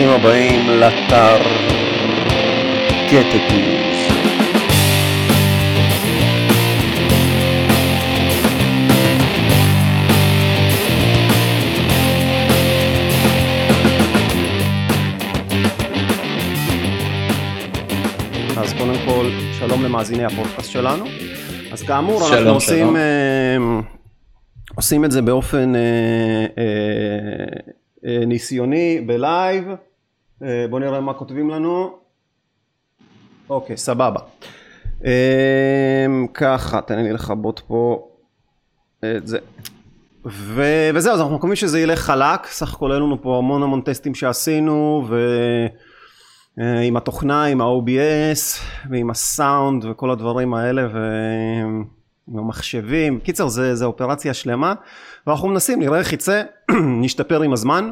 ברוכים הבאים לאתר גטט ניוז. אז קודם כל, שלום למאזיני הפודקאסט שלנו. אז כאמור, שלום, אנחנו עושים, שלום. אה, עושים את זה באופן אה, אה, ניסיוני, בלייב. אה, בואו נראה מה כותבים לנו. אוקיי, סבבה. אה, ככה, תן לי לכבות פה את זה. ו... וזהו, אז אנחנו מקווים שזה ילך חלק, סך הכל היו לנו פה המון המון טסטים שעשינו, ועם התוכנה, עם ה-OBS, ועם הסאונד וכל הדברים האלה, ועם המחשבים. קיצר, זה, זה אופרציה שלמה, ואנחנו מנסים, נראה איך יצא, נשתפר עם הזמן.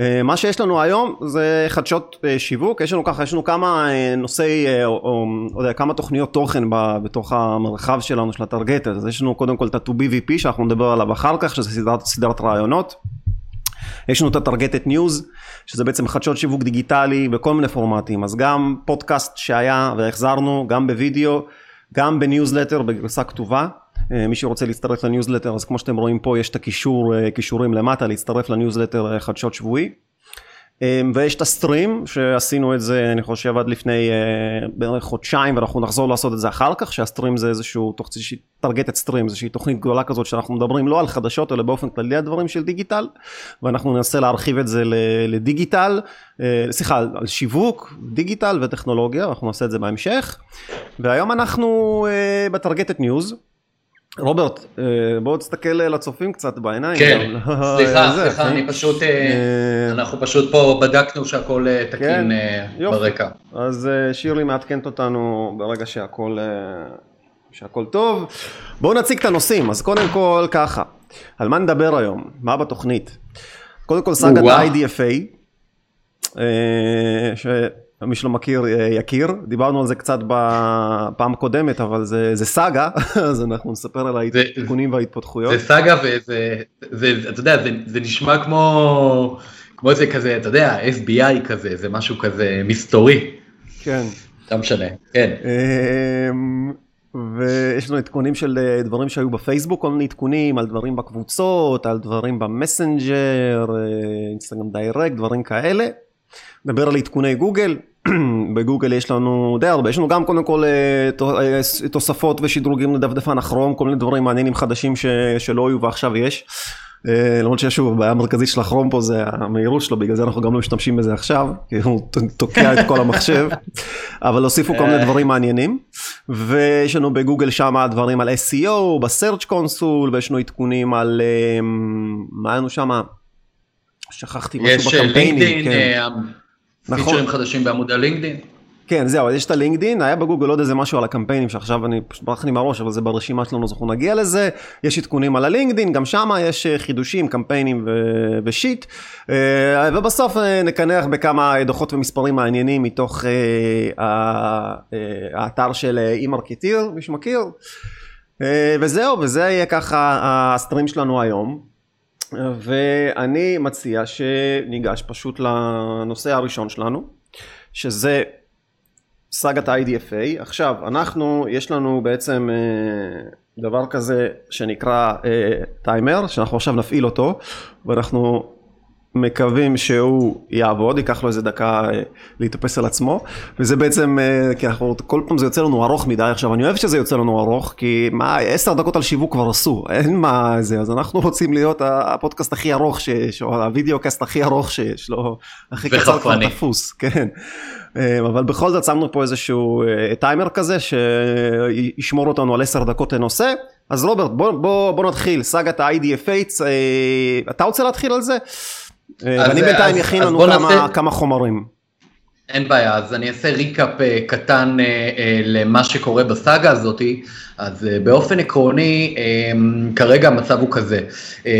אה, מה שיש לנו היום זה חדשות אה, שיווק, יש לנו ככה, יש לנו כמה אה, נושאי, אה, או, או לא יודע, כמה תוכניות תוכן ב- בתוך המרחב שלנו של ה Targeted, אז יש לנו קודם כל את ה-2BVP שאנחנו נדבר עליו אחר כך, שזה סדרת, סדרת ראיונות. יש לנו את ה Targeted News, שזה בעצם חדשות שיווק דיגיטלי בכל מיני פורמטים, אז גם פודקאסט שהיה והחזרנו, גם בווידאו, גם בניוזלטר בגרסה כתובה. אה, מי שרוצה להצטרף לניוזלטר, אז כמו שאתם רואים פה יש את הקישור, אה, קישורים למטה, להצטרף לניוזלטר אה, חדשות שבועי. ויש את ה stream שעשינו את זה אני חושב עד לפני בערך חודשיים ואנחנו נחזור לעשות את זה אחר כך שה stream זה איזשהו איזושהי Targeted Stream איזושהי תוכנית גדולה כזאת שאנחנו מדברים לא על חדשות אלא באופן כללי על דברים של דיגיטל ואנחנו ננסה להרחיב את זה לדיגיטל סליחה על שיווק דיגיטל וטכנולוגיה אנחנו נעשה את זה בהמשך והיום אנחנו בטרגטד ניוז. רוברט אה, בוא תסתכל לצופים קצת בעיניים. כן, גם. סליחה, זה, סליחה, אחי. אני פשוט, אה, אה, אנחנו פשוט פה בדקנו שהכל אה, כן, תקין אה. ברקע. אז אה, שירלי מעדכנת אותנו ברגע שהכל, אה, שהכל טוב. בואו נציג את הנושאים. אז קודם כל ככה, על מה נדבר היום? מה בתוכנית? קודם כל סאגת. ה-IDFA, שמי שלא מכיר אה, יכיר. דיברנו על זה קצת בפעם הקודמת, אבל זה, זה סאגה, אז אנחנו נספר על זה- העדכונים וההתפתחויות. זה סאגה וזה, זה, אתה יודע, זה, זה נשמע כמו, כמו איזה כזה, אתה יודע, FBI כזה, זה משהו כזה מסתורי, כן. לא משנה, כן. אמ, ויש לנו עדכונים של אה, דברים שהיו בפייסבוק, כל מיני עדכונים על דברים בקבוצות, על דברים במסנג'ר, אה, Instagram Direct, דברים כאלה. נדבר על עדכוני גוגל, בגוגל יש לנו די הרבה, יש לנו גם קודם כל אה, אה, תוספות ושדרוגים לדפדפן הכרום, כל מיני דברים מעניינים חדשים ש... שלא היו ועכשיו יש. אה, למרות ששוב, הבעיה המרכזית של הכרום פה זה המהירות שלו, בגלל זה אנחנו גם לא משתמשים בזה עכשיו, כי הוא תוקע את כל המחשב, אבל הוסיפו כל מיני דברים מעניינים. ויש לנו בגוגל שם דברים על SEO, ב Search Console, ויש לנו עדכונים על, מה היה לנו שם? שכחתי משהו יש בקמפיינים. לינקדאין, כן. נכון. פיצ'רים חדשים בעמוד הלינקדאין. כן זהו יש את הלינקדין היה בגוגל עוד איזה משהו על הקמפיינים שעכשיו אני פשוט ברח לי מהראש אבל זה ברשימה שלנו אז אנחנו נגיע לזה יש עדכונים על הלינקדין גם שם יש אה, חידושים קמפיינים ו- ושיט אה, ובסוף אה, נקנח בכמה דוחות ומספרים מעניינים מתוך האתר של אי-מרקטיר מי שמכיר וזהו וזה יהיה ככה ה stream שלנו היום ואני מציע שניגש פשוט לנושא הראשון שלנו שזה סאגת ה-IDFA. עכשיו, אנחנו, יש לנו בעצם אה, דבר כזה שנקרא אה, טיימר, שאנחנו עכשיו נפעיל אותו, ואנחנו מקווים שהוא יעבוד, ייקח לו איזה דקה אה, להתאפס על עצמו, וזה בעצם, אה, כי אנחנו, כל פעם זה יוצא לנו ארוך מדי, עכשיו אני אוהב שזה יוצא לנו ארוך, כי מה, עשר דקות על שיווק כבר עשו, אין מה זה, אז אנחנו רוצים להיות הפודקאסט הכי ארוך שיש, או הווידאו קאסט הכי ארוך שיש, לא, הכי קצר כבר וחפני. תפוס, כן. אה, אבל בכל זאת שמנו פה איזשהו טיימר כזה שישמור אותנו על עשר דקות לנושא. אז רוברט בוא, בוא, בוא נתחיל סאגת ה-IDFA, אתה רוצה להתחיל על זה? אה, ואני בינתיים אכין לנו כמה, חומרים. אין בעיה, אז אני אעשה ריקאפ אה, קטן אה, למה שקורה בסאגה הזאתי. אז באופן עקרוני, כרגע המצב הוא כזה.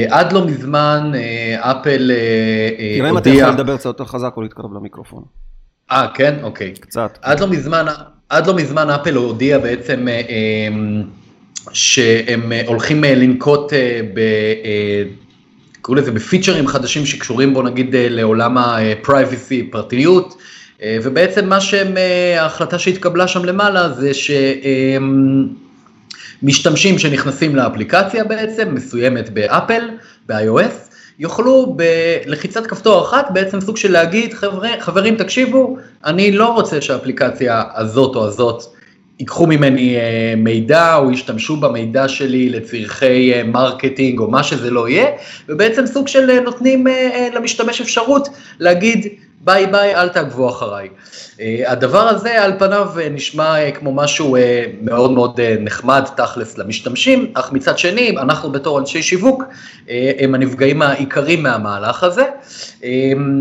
עד לא מזמן אפל אה, תראה אם אתה. יכול לדבר קצת יותר חזק או להתקרב למיקרופון. אה, כן? אוקיי. קצת. עד לא מזמן, עד לא מזמן אפל הודיע בעצם שהם הולכים לנקוט אה, קוראים לזה בפיצ'רים חדשים שקשורים בו נגיד לעולם ה-privacy, פרטיות, ובעצם מה שהם, ההחלטה שהתקבלה שם למעלה זה שמשתמשים שנכנסים לאפליקציה בעצם, מסוימת באפל, ב-iOS, יוכלו בלחיצת כפתור אחת בעצם סוג של להגיד חברים תקשיבו אני לא רוצה שהאפליקציה הזאת או הזאת ייקחו ממני אה, מידע או ישתמשו במידע שלי לצרכי אה, marketing או מה שזה לא יהיה ובעצם סוג של אה, נותנים למשתמש אפשרות להגיד ביי ביי אל תעקבו אחריי. הדבר הזה על פניו נשמע כמו משהו מאוד מאוד נחמד תכלס למשתמשים אך מצד שני אנחנו בתור אנשי שיווק הם הנפגעים העיקריים מהמהלך הזה.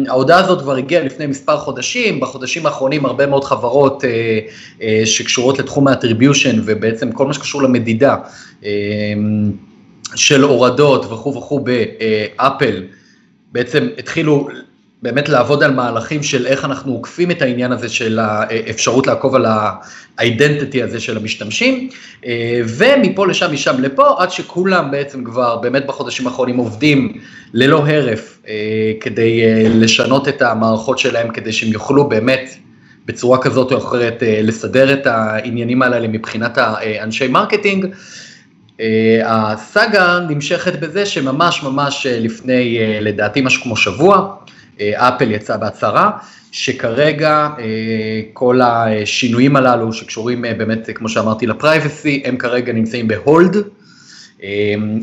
ההודעה הזאת כבר הגיעה לפני מספר חודשים בחודשים האחרונים הרבה מאוד חברות שקשורות לתחום האטריביושן ובעצם כל מה שקשור למדידה של הורדות וכו' וכו' באפל, בעצם התחילו באמת לעבוד על מהלכים של איך אנחנו עוקפים את העניין הזה של האפשרות לעקוב על ה identity הזה של המשתמשים, אה, ומפה לשם, משם לפה, עד שכולם בעצם כבר באמת בחודשים האחרונים עובדים ללא הרף אה, כדי אה, לשנות את המערכות שלהם, כדי שהם יוכלו באמת בצורה כזאת או אחרת לסדר את העניינים האלה מבחינת האנשי marketing. הסאגה נמשכת בזה שממש ממש לפני לדעתי משהו כמו שבוע, אפל יצא בהצהרה שכרגע כל השינויים הללו שקשורים באמת כמו שאמרתי לפרייבסי הם כרגע נמצאים בהולד.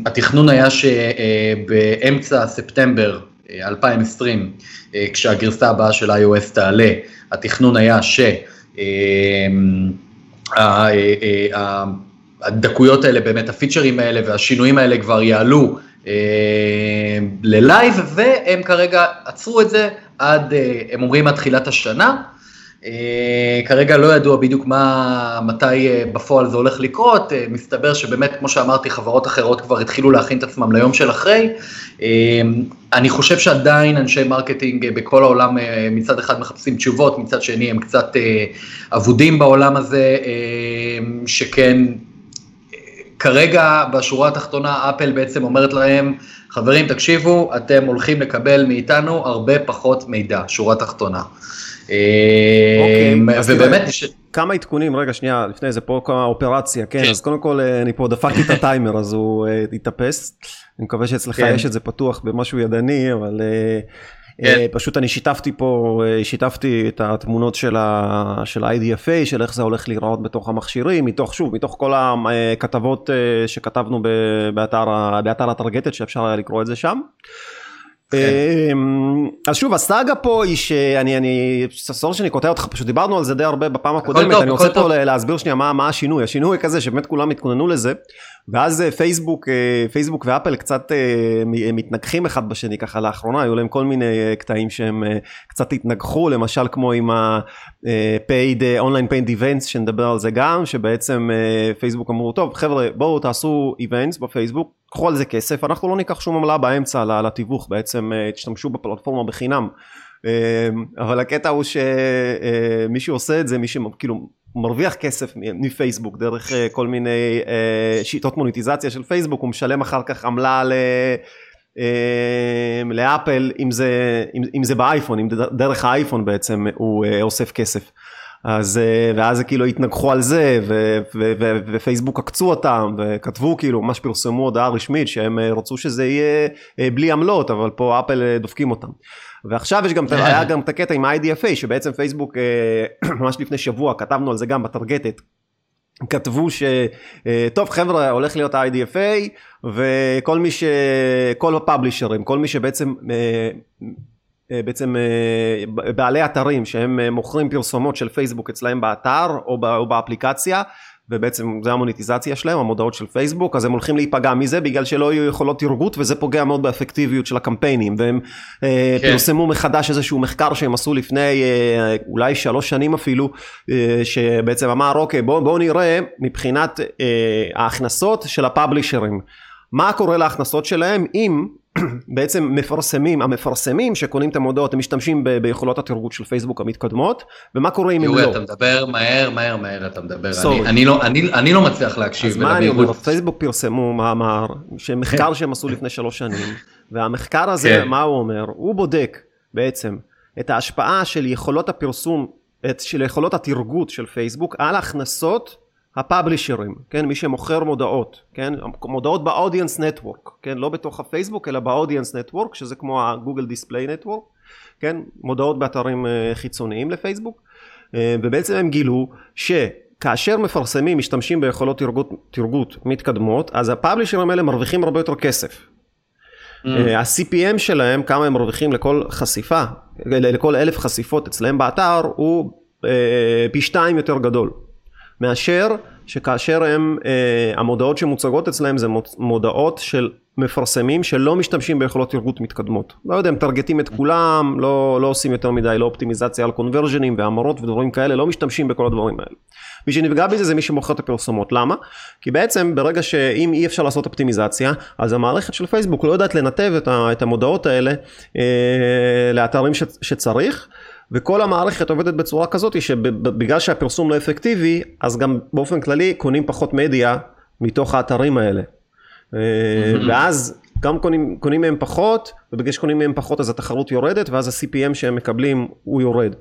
התכנון היה שבאמצע ספטמבר 2020 כשהגרסה הבאה של iOS תעלה התכנון היה שהדקויות האלה, באמת הפיצ'רים האלה והשינויים האלה כבר יעלו ללייב, והם כרגע עצרו את זה עד, הם אומרים עד תחילת השנה. כרגע לא ידוע בדיוק מה, מתי בפועל זה הולך לקרות, מסתבר שבאמת, כמו שאמרתי, חברות אחרות כבר התחילו להכין את עצמם ליום של אחרי. אני חושב שעדיין אנשי marketing בכל העולם מצד אחד מחפשים תשובות, מצד שני הם קצת אבודים בעולם הזה, שכן כרגע בשורה התחתונה אפל בעצם אומרת להם, חברים תקשיבו, אתם הולכים לקבל מאיתנו הרבה פחות מידע, שורה תחתונה. אוקיי, ובאמת... כמה עדכונים, רגע שנייה, לפני זה פה כמה אופרציה, כן, כן, אז קודם כל אני פה דפקתי את הטיימר אז הוא התאפס, אני מקווה שאצלך כן. יש את זה פתוח במשהו ידני, אבל כן. פשוט אני שיתפתי פה, שיתפתי את התמונות של ה-IDFA, של איך זה הולך להיראות בתוך המכשירים, מתוך, שוב, מתוך כל הכתבות שכתבנו באתר הטרגטד, שאפשר היה לקרוא את זה שם. אמ, אז שוב הסאגה פה היא שאני אני סור שאני קוטע אותך פשוט דיברנו על זה די הרבה בפעם הקודמת. אני רוצה פה להסביר שנייה מה, מה השינוי. השינוי כזה שבאמת כולם התכוננו לזה ואז אה, פייסבוק אה, פייסבוק ואפל קצת אה, מתנגחים אחד בשני ככה לאחרונה. היו להם כל מיני קטעים שהם קצת התנגחו למשל כמו עם ה-paid online paid events שנדבר על זה גם שבעצם פייסבוק אמרו טוב חבר'ה בואו תעשו events בפייסבוק קחו על זה כסף אנחנו לא ניקח שום עמלה באמצע לתיווך בעצם תשתמשו בפלטפורמה בחינם אבל הקטע הוא שמי שעושה את זה מי שכאילו מרוויח כסף מפייסבוק דרך אה, כל מיני אה, שיטות מוניטיזציה של פייסבוק הוא משלם אחר כך עמלה ל... אה, לאפל אם זה, אם, אם זה באייפון, אם דרך האייפון בעצם הוא אוסף כסף. אז ואז זה כאילו התנגחו על זה ו, ו, ו, ופייסבוק עקצו אותם וכתבו כאילו ממש פרסמו הודעה רשמית שהם רצו שזה יהיה בלי עמלות אבל פה אפל דופקים אותם. ועכשיו יש גם, היה גם את הקטע עם ה-IDFA שבעצם פייסבוק אה, ממש לפני שבוע כתבנו על זה גם בטרגטת. כתבו שטוב אה, חבר'ה הולך להיות ה-IDFA וכל מי ש... כל הפאבלישרים, כל מי שבעצם אה, בעצם בעלי אתרים שהם מוכרים פרסומות של פייסבוק אצלהם באתר או באפליקציה ובעצם זה המוניטיזציה שלהם, המודעות של פייסבוק, אז הם הולכים להיפגע מזה בגלל שלא יהיו יכולות תרגות וזה פוגע מאוד באפקטיביות של הקמפיינים והם אה, כן. פרסמו מחדש איזשהו מחקר שהם עשו לפני אה, אולי שלוש שנים אפילו, אה, שבעצם אמר אוקיי בואו בוא נראה מבחינת ההכנסות של הפאבלישרים, מה קורה להכנסות שלהם אם בעצם מפרסמים, המפרסמים שקונים את המודעות, הם משתמשים ב- ביכולות התרגות של פייסבוק המתקדמות, ומה קורה אם הם יורי, לא? אתה מדבר מהר, מהר, מהר אתה מדבר. אני- אני לא- אני- אני לא מצליח להקשיב. אז מה אני. אומר, פייסבוק פרסמו מאמר, שמחקר שהם עשו לפני שלוש שנים, והמחקר הזה, כן. מה הוא אומר? הוא בודק בעצם את ההשפעה של יכולות הפרסום, את, של יכולות התרגות של פייסבוק על הכנסות הפאבלישרים, כן, מי שמוכר מודעות, כן, מודעות באודיאנס נטוורק, כן, לא בתוך הפייסבוק אלא באודיאנס נטוורק, שזה כמו הגוגל דיספליי נטוורק, כן, מודעות באתרים אה, חיצוניים לפייסבוק, אה, ובעצם הם גילו שכאשר מפרסמים משתמשים ביכולות תרגות, תרגות מתקדמות, אז הפאבלישרים האלה מרוויחים הרבה יותר כסף. Mm. אה, ה-CPM שלהם, כמה הם מרוויחים לכל חשיפה, לכל אלף חשיפות אצלם באתר, הוא פי שתיים יותר גדול. מאשר שכאשר הם, אה, המודעות שמוצגות אצלהם זה מודעות של מפרסמים שלא משתמשים ביכולות תרגות מתקדמות. לא יודע, הם טרגטים את כולם, לא, לא עושים יותר מדי, לא אופטימיזציה על קונברג'נים והמרות ודברים כאלה, לא משתמשים בכל הדברים האלה. מי שנפגע בזה זה מי שמוכר את הפרסומות. למה? כי בעצם ברגע שאם אי אפשר לעשות אופטימיזציה, אז המערכת של פייסבוק לא יודעת לנתב את, ה, את המודעות האלה אה, לאתרים ש, שצריך. וכל המערכת עובדת בצורה כזאת שבגלל שהפרסום לא אפקטיבי אז גם באופן כללי קונים פחות מדיה מתוך האתרים האלה. אה, ואז גם קונים, קונים מהם פחות ובגלל שקונים מהם פחות אז התחרות יורדת ואז ה-CPM שהם מקבלים הוא יורד.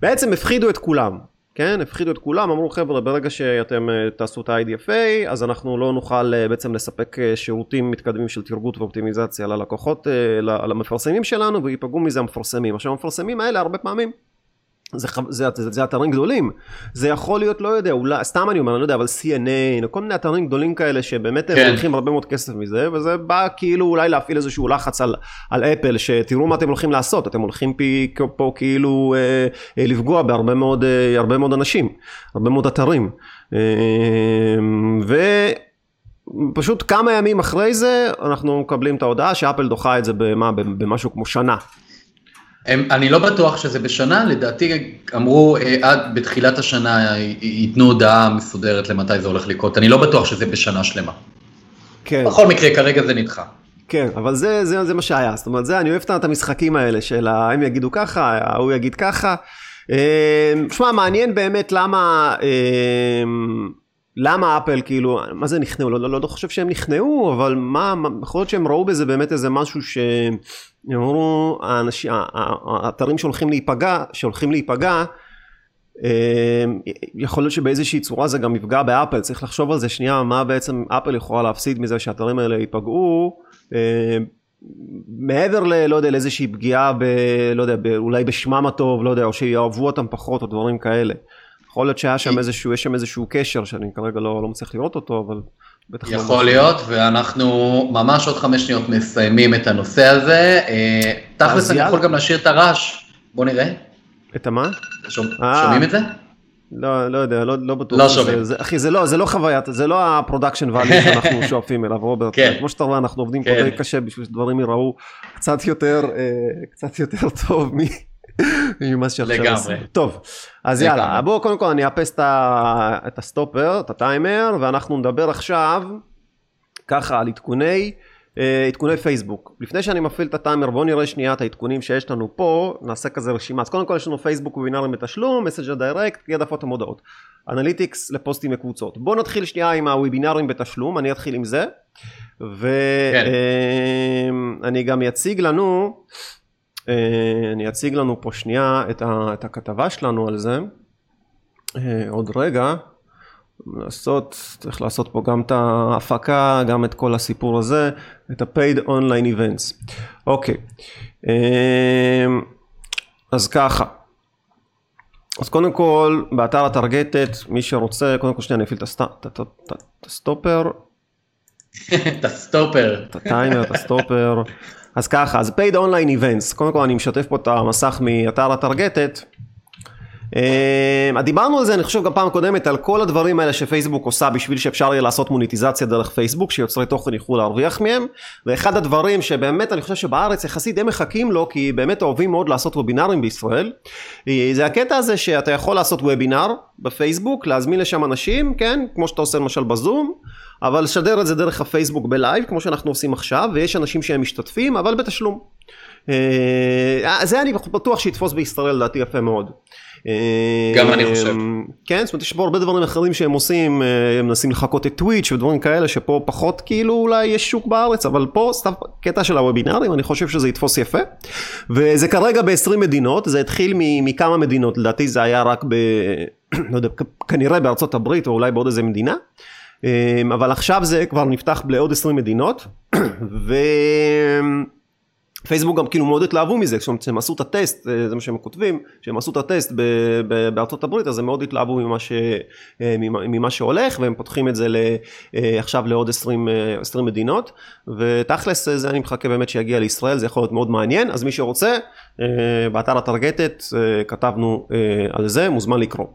בעצם הפחידו את כולם. כן, הפחידו את כולם, אמרו חבר'ה ברגע שאתם אה, תעשו את ה-IDFA אז אנחנו לא נוכל אה, בעצם לספק אה, שירותים מתקדמים של תרגות ואופטימיזציה ללקוחות, למפרסמים שלנו וייפגעו מזה המפרסמים. עכשיו המפרסמים האלה הרבה פעמים זה, זה, זה, זה אתרים גדולים, זה יכול להיות לא יודע, אולי, סתם אני אומר, אני לא יודע, אבל CNN, או כל מיני אתרים גדולים כאלה שבאמת הם כן. מרוויחים הרבה מאוד כסף מזה, וזה בא כאילו אולי להפעיל איזשהו לחץ על, על אפל, שתראו מה אתם הולכים לעשות, אתם הולכים פי, פה כאילו אה, אה, לפגוע בהרבה מאוד, אה, הרבה מאוד אנשים, הרבה מאוד אתרים. אה, ופשוט כמה ימים אחרי זה אנחנו מקבלים את ההודעה שאפל דוחה את זה במה, במשהו כמו שנה. הם, אני לא בטוח שזה בשנה, לדעתי אמרו אה, עד בתחילת השנה ייתנו הודעה מסודרת למתי זה הולך לקרות, אני לא בטוח שזה בשנה שלמה. כן. בכל מקרה, כרגע זה נדחה. כן, אבל זה, זה, זה מה שהיה, זאת אומרת, זה, אני אוהב את המשחקים האלה של הם יגידו ככה, ההוא יגיד ככה. אה, שמע, מעניין באמת למה, אה, למה אפל כאילו, מה זה נכנעו? לא, לא, לא חושב שהם נכנעו, אבל מה, יכול להיות שהם ראו בזה באמת איזה משהו שהם אמרו, האנשים, האתרים שהולכים להיפגע, שהולכים להיפגע, אה, יכול להיות שבאיזושהי צורה זה גם יפגע באפל, צריך לחשוב על זה שנייה, מה בעצם אפל יכולה להפסיד מזה שהאתרים האלה ייפגעו, אה, מעבר ל... לא יודע, לאיזושהי פגיעה ב... לא יודע, אולי בשמם הטוב, לא יודע, או שיאהבו אותם פחות או דברים כאלה. יכול להיות שהיה שם איזשהו, יש שם איזשהו קשר שאני כרגע לא, לא מצליח לראות אותו, אבל בטח לא... יכול להיות, ואנחנו ממש עוד חמש שניות מסיימים את הנושא הזה. אה, תכלס אני. יכול גם להשאיר את הרעש, בוא נראה. את המה? שומע- אה. שומעים את זה? לא, לא יודע, לא, לא בטוח. לא שומעים. זה, אחי, זה לא, זה לא חוויית, זה לא ה production value שאנחנו שואפים אליו, רוברט. כן. כמו שאתה רואה, אנחנו עובדים פה כן. די קשה בשביל שדברים ייראו קצת יותר, אה, קצת יותר טוב מ... ממה שעכשיו לגמרי. טוב, אז לגמרי. יאללה, בואו קודם כל אני אאפס את הסטופר, את הטיימר, ואנחנו נדבר עכשיו ככה על עדכוני, אה, עדכוני פייסבוק. לפני שאני מפעיל את הטיימר בואו נראה שנייה את העדכונים שיש לנו פה, נעשה כזה רשימה. אז קודם כל יש לנו פייסבוק וובינארים בתשלום, Messenger Direct, העדפות המודעות. אנליטיקס לפוסטים מקבוצות. בואו נתחיל שנייה עם הוובינארים בתשלום, אני אתחיל עם זה. כן. ואני גם אציג לנו, אני אציג לנו פה שנייה את, ה, את הכתבה שלנו על זה. אה, עוד רגע. לעשות, צריך לעשות פה גם את ההפקה, גם את כל הסיפור הזה, את ה-paid online events. אוקיי, אמ, אז ככה. אז קודם כל, באתר הטרגטת, מי שרוצה, קודם כל שנייה אני אפעיל את הסטופר, את הסטופר. את הטיימר, את הסטופר. אז ככה, אז paid online events, קודם כל אני משתף פה את המסך מאתר הטרגטת. אה, דיברנו על זה אני חושב גם פעם קודמת על כל הדברים האלה שפייסבוק עושה בשביל שאפשר יהיה לעשות מוניטיזציה דרך פייסבוק שיוצרי תוכן יוכלו להרוויח מהם ואחד הדברים שבאמת אני חושב שבארץ יחסית הם מחכים לו כי באמת אוהבים מאוד לעשות וובינארים בישראל אה, זה הקטע הזה שאתה יכול לעשות וובינר בפייסבוק להזמין לשם אנשים כן כמו שאתה עושה למשל בזום אבל לשדר את זה דרך הפייסבוק בלייב, כמו שאנחנו עושים עכשיו, ויש אנשים שהם משתתפים, אבל בתשלום. אה, זה אני בטוח שיתפוס בישראל לדעתי יפה מאוד. גם אני חושב. כן, זאת אומרת יש פה הרבה דברים אחרים שהם עושים, הם מנסים לחקות את טוויץ' ודברים כאלה שפה פחות כאילו אולי יש שוק בארץ, אבל פה סתם קטע של הוובינארים, אני חושב שזה יתפוס יפה. וזה כרגע ב-20 מדינות, זה התחיל מכמה מדינות, לדעתי זה היה רק ב... לא יודע, כנראה בארצות הברית או אולי בעוד איזה מדינה. אבל עכשיו זה כבר נפתח לעוד 20 מדינות. ו... פייסבוק גם כאילו מאוד התלהבו מזה, כשהם עשו את הטסט, אה, זה מה שהם כותבים, כשהם עשו את הטסט בארצות הברית, אז הם מאוד התלהבו ממה, ש, אה, ממה שהולך, והם פותחים את זה אה, עכשיו לעוד 20, 20 מדינות, ותכלס זה אני מחכה באמת שיגיע לישראל, זה יכול להיות מאוד מעניין, אז מי שרוצה, באתר הטרגטת כתבנו על זה, מוזמן לקרוא.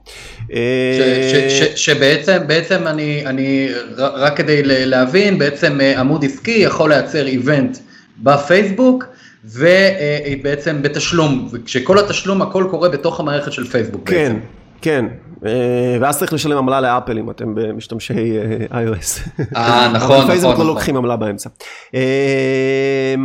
שבעצם, בעצם אני, אני, רק כדי להבין, בעצם עמוד עסקי יכול לייצר איבנט. בפייסבוק, ובעצם בתשלום, וכשכל התשלום הכל קורה בתוך המערכת של פייסבוק כן, בעצם. כן, אה, ואז צריך לשלם עמלה לאפל אם אתם משתמשי אה, iOS. אה, נכון, נכון. פייסבוק לא נכון. לוקחים עמלה באמצע. אה,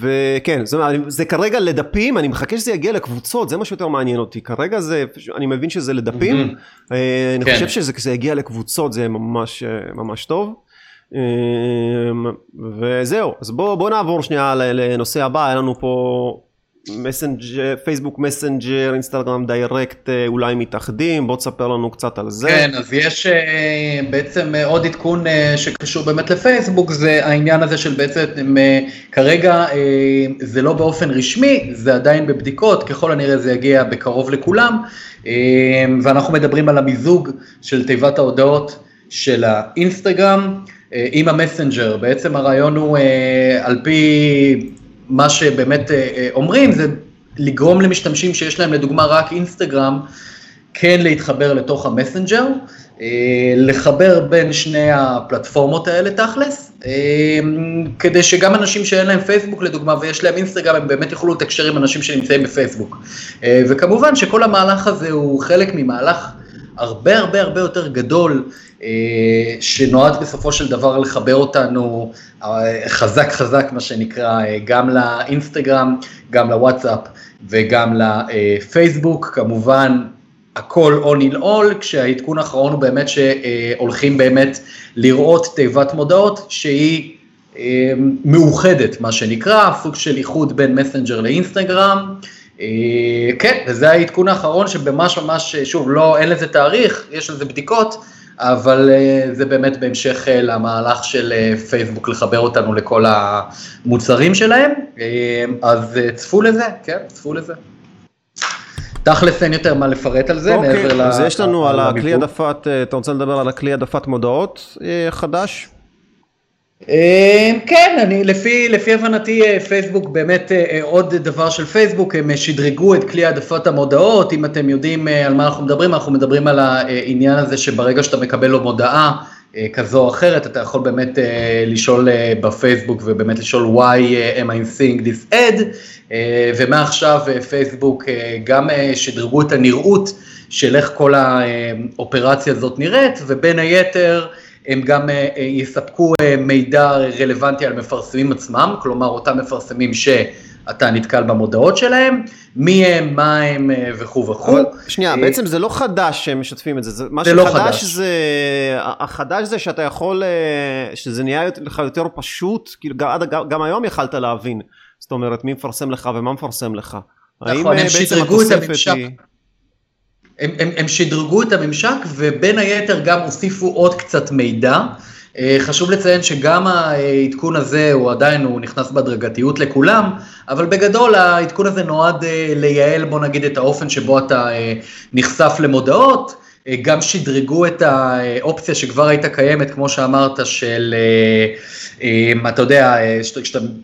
וכן, זה כרגע לדפים, אני מחכה שזה יגיע לקבוצות, זה מה שיותר מעניין אותי. כרגע זה, אני מבין שזה לדפים, אני כן. חושב שזה יגיע לקבוצות, זה ממש ממש טוב. אמ, וזהו, אז בואו בוא נעבור שנייה לנושא הבא, היה לנו פה מסנג'ר, פייסבוק מסנג'ר, אינסטגרם Direct אה, אולי מתאחדים, בוא תספר לנו קצת על זה. כן, אז יש אה, בעצם אה, עוד עדכון שקשור באמת לפייסבוק, זה העניין הזה של בעצם כרגע זה לא באופן רשמי, זה עדיין בבדיקות, ככל הנראה זה יגיע בקרוב לכולם, ואנחנו מדברים על המיזוג של תיבת ההודעות של האינסטגרם. אה, עם המסנג'ר, בעצם הרעיון הוא אה, על פי מה שבאמת אה, אומרים, זה לגרום למשתמשים שיש להם לדוגמה רק אינסטגרם, כן להתחבר לתוך המסנג'ר, לחבר בין שני הפלטפורמות האלה תכלס, כדי שגם אנשים שאין להם פייסבוק לדוגמה ויש להם אינסטגרם, הם באמת יוכלו לתקשר עם אנשים שנמצאים בפייסבוק. וכמובן שכל המהלך הזה הוא חלק ממהלך הרבה הרבה הרבה יותר גדול שנועד בסופו של דבר לחבר אותנו אה, חזק חזק מה שנקרא אה, גם לאינסטגרם, גם לוואטסאפ וגם לפייסבוק, כמובן הכל all in all, כשהעדכון האחרון הוא באמת שהולכים באמת לראות תיבת מודעות שהיא מאוחדת מה שנקרא, סוג של איחוד בין מסנג'ר לאינסטגרם. כן, וזה העדכון האחרון שממש ממש, שוב, לא, אין לזה תאריך, יש לזה בדיקות, אבל אה, זה באמת בהמשך אה, למהלך של אה, פייסבוק לחבר אותנו לכל המוצרים שלהם, אז צפו לזה, כן, צפו לזה. תכלס אין יותר מה לפרט על זה, אוקיי, מעבר ל... אז יש לנו על הכלי העדפת, אתה רוצה לדבר על הכלי העדפת מודעות חדש? אמ, כן, אני, לפי, לפי הבנתי אה, פייסבוק באמת אה, אה, עוד דבר של פייסבוק, הם שדרגו את כלי העדפת המודעות, אם אתם יודעים על מה אנחנו מדברים, אנחנו מדברים על העניין הזה שברגע שאתה מקבל לו מודעה כזו או אחרת, אתה יכול באמת לשאול בפייסבוק ובאמת לשאול why am I seeing this ad, ומעכשיו פייסבוק גם שדרגו את הנראות של איך כל האופרציה הזאת נראית, ובין היתר, הם גם אה, אה, יספקו אה, מידע רלוונטי על מפרסמים עצמם, כלומר אותם מפרסמים שאתה נתקל במודעות שלהם, מי הם, מה הם וכו' וכו'. שנייה, בעצם זה לא חדש שהם משתפים את זה, זה מה לא שחדש זה, החדש זה שאתה יכול, שזה נהיה לך יותר פשוט, כאילו גם היום יכלת להבין, זאת אומרת מי מפרסם לך ומה מפרסם לך. נכון, הם שדרגו את הממשק. הם, הם, הם שדרגו את הממשק ובין היתר גם הוסיפו עוד קצת מידע. אה, חשוב לציין שגם העדכון הזה הוא עדיין, הוא נכנס בהדרגתיות לכולם, אבל בגדול העדכון הזה נועד אה, לייעל בוא נגיד את האופן שבו אתה אה, נחשף למודעות, גם שדרגו את האופציה שכבר הייתה קיימת, כמו שאמרת, של, אתה יודע,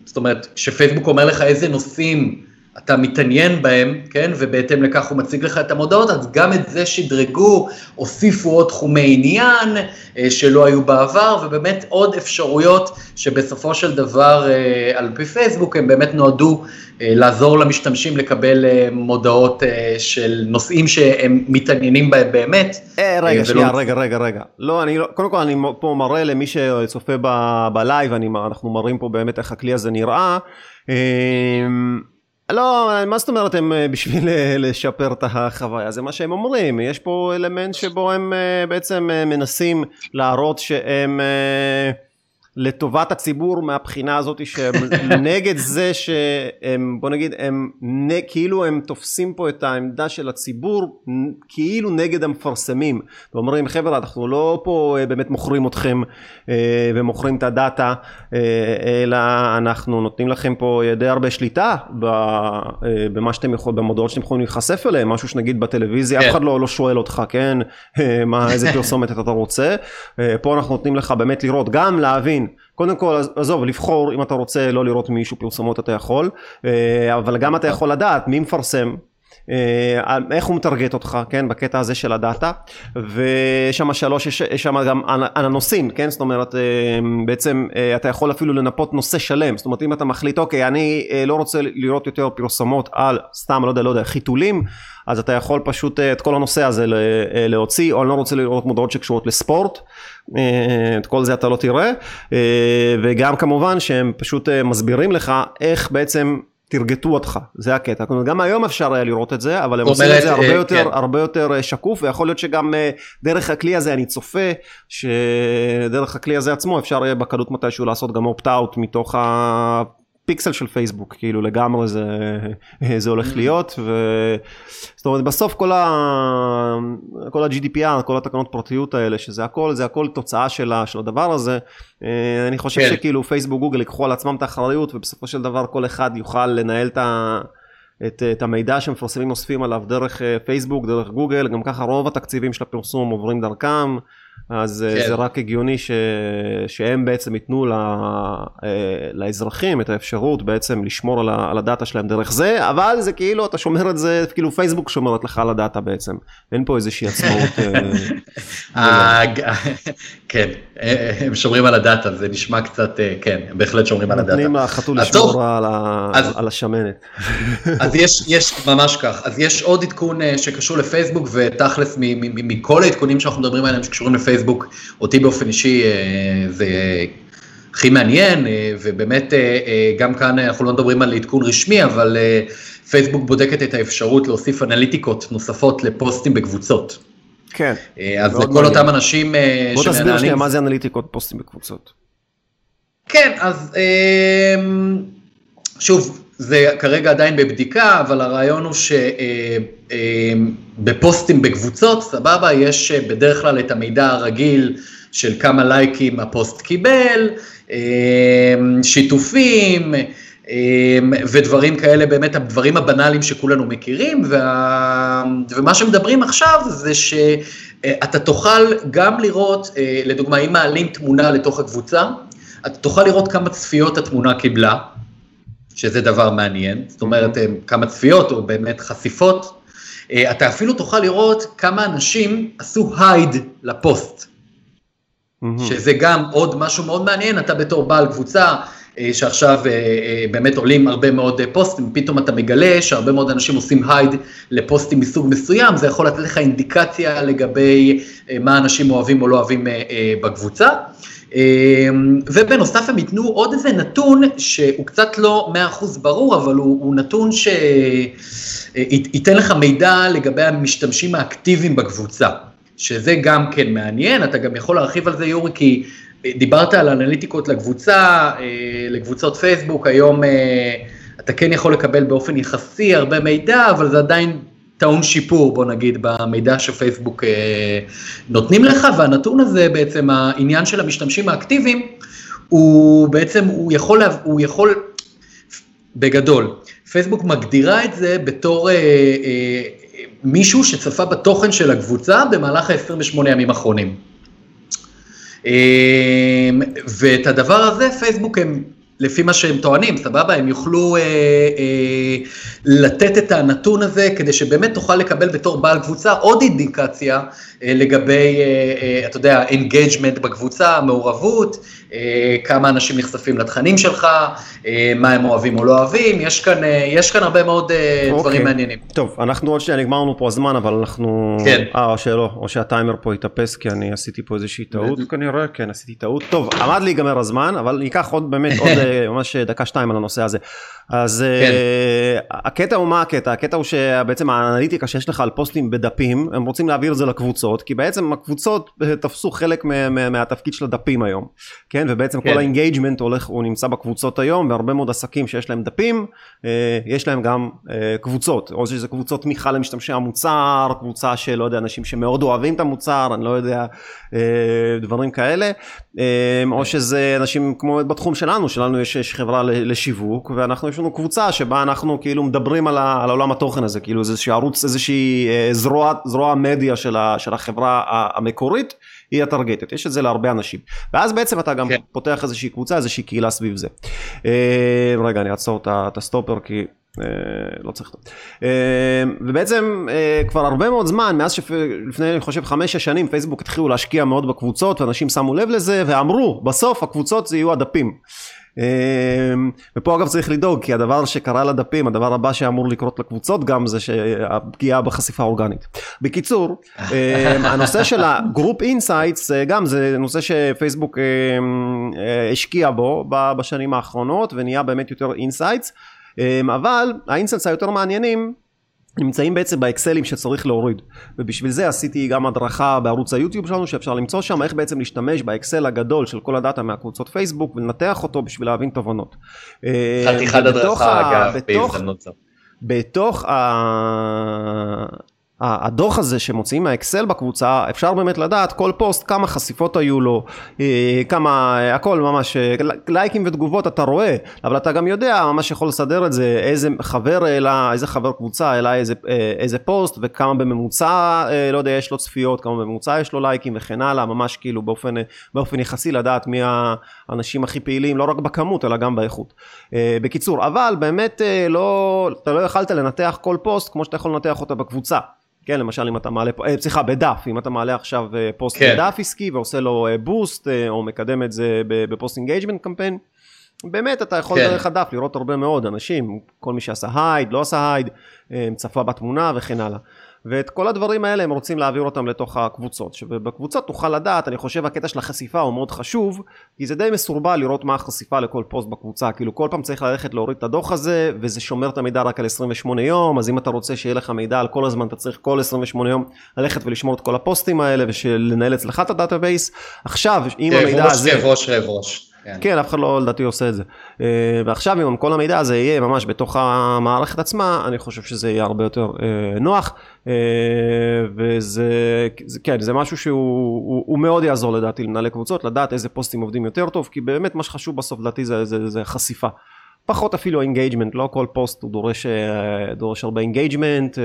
זאת אומרת, שפייסבוק אומר לך איזה נושאים אתה מתעניין בהם, כן, ובהתאם לכך הוא מציג לך את המודעות, אז גם את זה שדרגו, הוסיפו עוד תחומי עניין אה, שלא היו בעבר, ובאמת עוד אפשרויות שבסופו של דבר אה, על פי פייסבוק הם באמת נועדו אה, לעזור למשתמשים לקבל מודעות של נושאים שהם מתעניינים בהם באמת. רגע, שנייה, רגע, רגע, רגע. לא, אני לא, קודם כל אני פה מראה למי שצופה בלייב, אנחנו מראים פה באמת איך הכלי הזה נראה. לא, מה זאת אומרת הם אה, בשביל אה, לשפר את החוויה? זה מה שהם אומרים. יש פה אלמנט שבו הם אה, בעצם מנסים להראות שהם... לטובת הציבור מהבחינה הזאת שהם נגד זה שהם בוא נגיד הם כאילו הם תופסים פה את העמדה של הציבור כאילו נגד המפרסמים. ואומרים חבר'ה אנחנו לא פה אה, באמת מוכרים אתכם אה, ומוכרים את הדאטה אה, אלא אנחנו נותנים לכם פה די הרבה שליטה במה שאתם יכולים במודעות שאתם יכולים להיחשף אליהם משהו שנגיד בטלוויזיה אף כן. אחד לא, לא שואל אותך כן? מה איזה פרסומת אתה רוצה? פה אנחנו נותנים לך באמת לראות גם להבין קודם כל עזוב לבחור אם אתה רוצה לא לראות מישהו פרסומות אתה יכול אה, אבל גם אתה יכול לדעת מי מפרסם איך הוא מטרגט אותך, כן, בקטע הזה של הדאטה, ויש שם שלוש, יש שם גם על הנושאים, כן, זאת אומרת, אה, בעצם אתה יכול אפילו לנפות נושא שלם, זאת אומרת, אם אתה מחליט, אוקיי, אני לא רוצה לראות יותר פרסומות על, סתם, לא יודע, לא יודע, חיתולים, אז אתה יכול פשוט את כל הנושא הזה להוציא, או אני לא רוצה לראות מודעות שקשורות לספורט, את כל זה אתה לא תראה, וגם כמובן שהם פשוט מסבירים לך איך בעצם תרגטו אותך, זה הקטע. גם היום אפשר היה לראות את זה, אבל הם עושים את זה הרבה יותר, כן. הרבה יותר שקוף, ויכול להיות שגם דרך הכלי הזה אני צופה, שדרך הכלי הזה עצמו אפשר יהיה בקלות מתישהו לעשות גם אופט-אאוט מתוך פיקסל של פייסבוק, כאילו לגמרי זה, זה הולך להיות, ו... זאת אומרת בסוף כל, ה... כל ה-GDPR, כל התקנות פרטיות האלה, שזה הכל, זה הכל תוצאה של, ה... של הדבר הזה, אה, אני חושב כן. שכאילו פייסבוק גוגל ייקחו על עצמם את האחריות, ובסופו של דבר כל אחד יוכל לנהל את ה... את, את המידע שמפרסמים אוספים עליו דרך אה, פייסבוק, דרך גוגל, גם ככה רוב התקציבים של הפרסום עוברים דרכם, אז אה, כן. זה רק הגיוני ש... שהם בעצם ייתנו ל... אה, לאזרחים את האפשרות בעצם לשמור על, ה... על הדאטה שלהם דרך זה, אבל זה כאילו, אתה שומר את זה, כאילו פייסבוק שומרת לך על הדאטה בעצם. אין פה איזושהי עצמאות. אה, כן, הם שומרים על הדאטה, זה נשמע קצת, כן, הם בהחלט שומרים על הדאטה. נותנים לחתול לשמור על, ה... אז, על השמנת. אז יש, יש, ממש כך, אז יש עוד עדכון שקשור לפייסבוק, ותכלס מכל העדכונים שאנחנו מדברים עליהם שקשורים לפייסבוק, פייסבוק, אותי באופן אישי אה, זה הכי מעניין, אה, ובאמת אה, גם כאן אנחנו לא מדברים על עדכון רשמי, אבל פייסבוק בודקת את האפשרות להוסיף אנליטיקות נוספות לפוסטים בקבוצות. כן. אז לכל אותם אנשים שמנהלים... בוא תסביר שנייה מה זה אנליטיקות פוסטים בקבוצות. כן, אז שוב, זה כרגע עדיין בבדיקה, אבל הרעיון הוא שבפוסטים אה, אה, בקבוצות, סבבה, יש אה, בדרך כלל את המידע הרגיל של כמה לייקים הפוסט קיבל, שיתופים, ודברים כאלה, באמת הדברים הבנאליים שכולנו מכירים, וה... ומה שמדברים עכשיו זה שאתה תוכל גם לראות, לדוגמה, אם מעלים תמונה לתוך הקבוצה, אתה תוכל לראות כמה צפיות התמונה קיבלה. שזה דבר מעניין, זאת אומרת כמה צפיות או באמת חשיפות, אה, אתה אפילו תוכל לראות כמה אנשים עשו הייד לפוסט, שזה גם עוד משהו מאוד מעניין, אתה בתור בעל קבוצה, אה, שעכשיו אה, באמת עולים הרבה מאוד פוסטים, פתאום אתה מגלה שהרבה מאוד אנשים עושים הייד לפוסטים מסוג מסוים, זה יכול לתת לך אינדיקציה לגבי מה אנשים אוהבים או לא אוהבים בקבוצה. אמ, ובנוסף הם ייתנו עוד איזה נתון שהוא קצת לא 100% ברור, אבל הוא, הוא נתון שייתן לך מידע לגבי המשתמשים האקטיביים בקבוצה, שזה גם כן מעניין, אתה גם יכול להרחיב על זה יורי, כי דיברת על אנליטיקות לקבוצה, אה, לקבוצות פייסבוק, היום אה, אתה כן יכול לקבל באופן יחסי הרבה מידע, אבל זה עדיין טעון שיפור, בוא נגיד, במידע שפייסבוק אה, נותנים לך, והנתון הזה בעצם, העניין של המשתמשים האקטיביים, הוא בעצם, הוא יכול, הוא יכול, בגדול, פייסבוק מגדירה את זה בתור אה, אה, מישהו שצפה בתוכן של הקבוצה במהלך ה-28 ימים האחרונים. אה, ואת הדבר הזה פייסבוק הם לפי מה שהם טוענים, סבבה? הם יוכלו אה, אה, לתת את הנתון הזה כדי שבאמת תוכל לקבל בתור בעל קבוצה עוד אינדיקציה לגבי, אה, אה, אתה יודע, engagement בקבוצה, מעורבות, אה, כמה אנשים נחשפים לתכנים שלך, אה, מה הם אוהבים או לא אוהבים, יש כאן, אה, יש כאן הרבה מאוד אה, אוקיי. דברים מעניינים. טוב, אנחנו עוד שנייה נגמר לנו פה הזמן, אבל אנחנו... כן. אה, או שלא, או שהטיימר פה התאפס, כי אני עשיתי פה איזושהי טעות כנראה, כן, עשיתי טעות. טוב, עמד להיגמר הזמן, אבל ניקח עוד באמת, עוד אה, ממש דקה שתיים על הנושא הזה. אז כן. אה, הקטע הוא מה הקטע? הקטע הוא שבעצם האנליטיקה שיש לך על פוסטים בדפים, הם רוצים להעביר את זה לקבוצות, כי בעצם הקבוצות אה, תפסו חלק מה- מה- מהתפקיד של הדפים היום, כן? ובעצם כן. כל ה engagement הולך, הוא נמצא בקבוצות היום, והרבה מאוד עסקים שיש להם דפים, אה, יש להם גם אה, קבוצות, או שזה קבוצות תמיכה למשתמשי המוצר, קבוצה של, לא יודע, אנשים שמאוד אוהבים את המוצר, אני לא יודע, אה, דברים כאלה, אה, או שזה אנשים כמו בתחום שלנו, שלנו יש, יש חברה לשיווק, ואנחנו, יש לנו קבוצה שבה אנחנו כאילו מדברים על, ה, על עולם התוכן הזה, כאילו זה איזשהו ערוץ, איזושהי אה, זרוע, זרוע מדיה של, ה, של החברה המקורית, היא הטרגטת, יש את זה להרבה אנשים. ואז בעצם אתה גם כן. פותח איזושהי קבוצה, איזושהי קהילה סביב זה. אה, רגע, אני אעצור את הסטופר כי... אה, לא צריך אותו. אה, ובעצם אה, כבר הרבה מאוד זמן, מאז שלפני אני חושב חמש-שש שנים פייסבוק התחילו להשקיע מאוד בקבוצות ואנשים שמו לב לזה ואמרו בסוף הקבוצות זה יהיו הדפים. אה, ופה אגב צריך לדאוג כי הדבר שקרה לדפים הדבר הבא שאמור לקרות לקבוצות גם זה שהפגיעה בחשיפה האורגנית. בקיצור אה, הנושא של ה group insights גם זה נושא שפייסבוק אה, אה, השקיע בו בשנים האחרונות ונהיה באמת יותר insights אבל ה insights היותר מעניינים נמצאים בעצם באקסלים שצריך להוריד ובשביל זה עשיתי גם הדרכה בערוץ היוטיוב שלנו שאפשר למצוא שם איך בעצם להשתמש באקסל הגדול של כל הדאטה מהקבוצות פייסבוק ולנתח אותו בשביל להבין תובנות. חתיכת הדרכה אגב, בהזדמנות זו. בתוך ה... הדוח הזה שמוציאים מהאקסל בקבוצה אפשר באמת לדעת כל פוסט כמה חשיפות היו לו אה, כמה הכל ממש אה, לייקים ותגובות אתה רואה אבל אתה גם יודע ממש יכול לסדר את זה איזה חבר העלה איזה חבר קבוצה העלה איזה, אה, איזה פוסט וכמה בממוצע לא יודע יש לו צפיות כמה בממוצע יש לו לייקים וכן הלאה ממש כאילו באופן, באופן יחסי לדעת מי האנשים הכי פעילים לא רק בכמות אלא גם באיכות. בקיצור אבל באמת לא אתה לא יכלת לנתח כל פוסט כמו שאתה יכול לנתח אותה בקבוצה. כן, למשל אם אתה מעלה, אה, סליחה, בדף, אם אתה מעלה עכשיו אה, פוסט כן. בדף עסקי ועושה לו boost, אה, או מקדם את זה ב post engagement campaign, באמת אתה יכול כן. דרך הדף לראות הרבה מאוד אנשים, כל מי שעשה hide, לא עשה hide, צפה בתמונה וכן הלאה. ואת כל הדברים האלה הם רוצים להעביר אותם לתוך הקבוצות, שבקבוצות תוכל לדעת, אני חושב הקטע של החשיפה הוא מאוד חשוב, כי זה די מסורבל לראות מה החשיפה לכל פוסט בקבוצה, כאילו כל פעם צריך ללכת להוריד את הדוח הזה, וזה שומר את המידע רק על 28 יום, אז אם אתה רוצה שיהיה לך מידע על כל הזמן, אתה צריך כל 28 יום ללכת ולשמור את כל הפוסטים האלה, ולנהל אצלך את ה database. עכשיו, אם כאב המידע ראש, הזה... כאב ראש, כאב ראש. כן. כן, אף אחד לא לדעתי עושה את זה. אה, ועכשיו אם כל המידע הזה יהיה ממש בתוך המערכת עצמה, אני חושב שזה יהיה הרבה יותר אה, נוח. אה, וזה, זה- כן, זה משהו שהוא הוא, הוא מאוד יעזור לדעתי למנהלי קבוצות, לדעת איזה פוסטים עובדים יותר טוב, כי באמת מה שחשוב בסוף לדעתי זה, זה, זה חשיפה. פחות אפילו engagement, לא כל פוסט הוא דורש, אה, דורש הרבה engagement,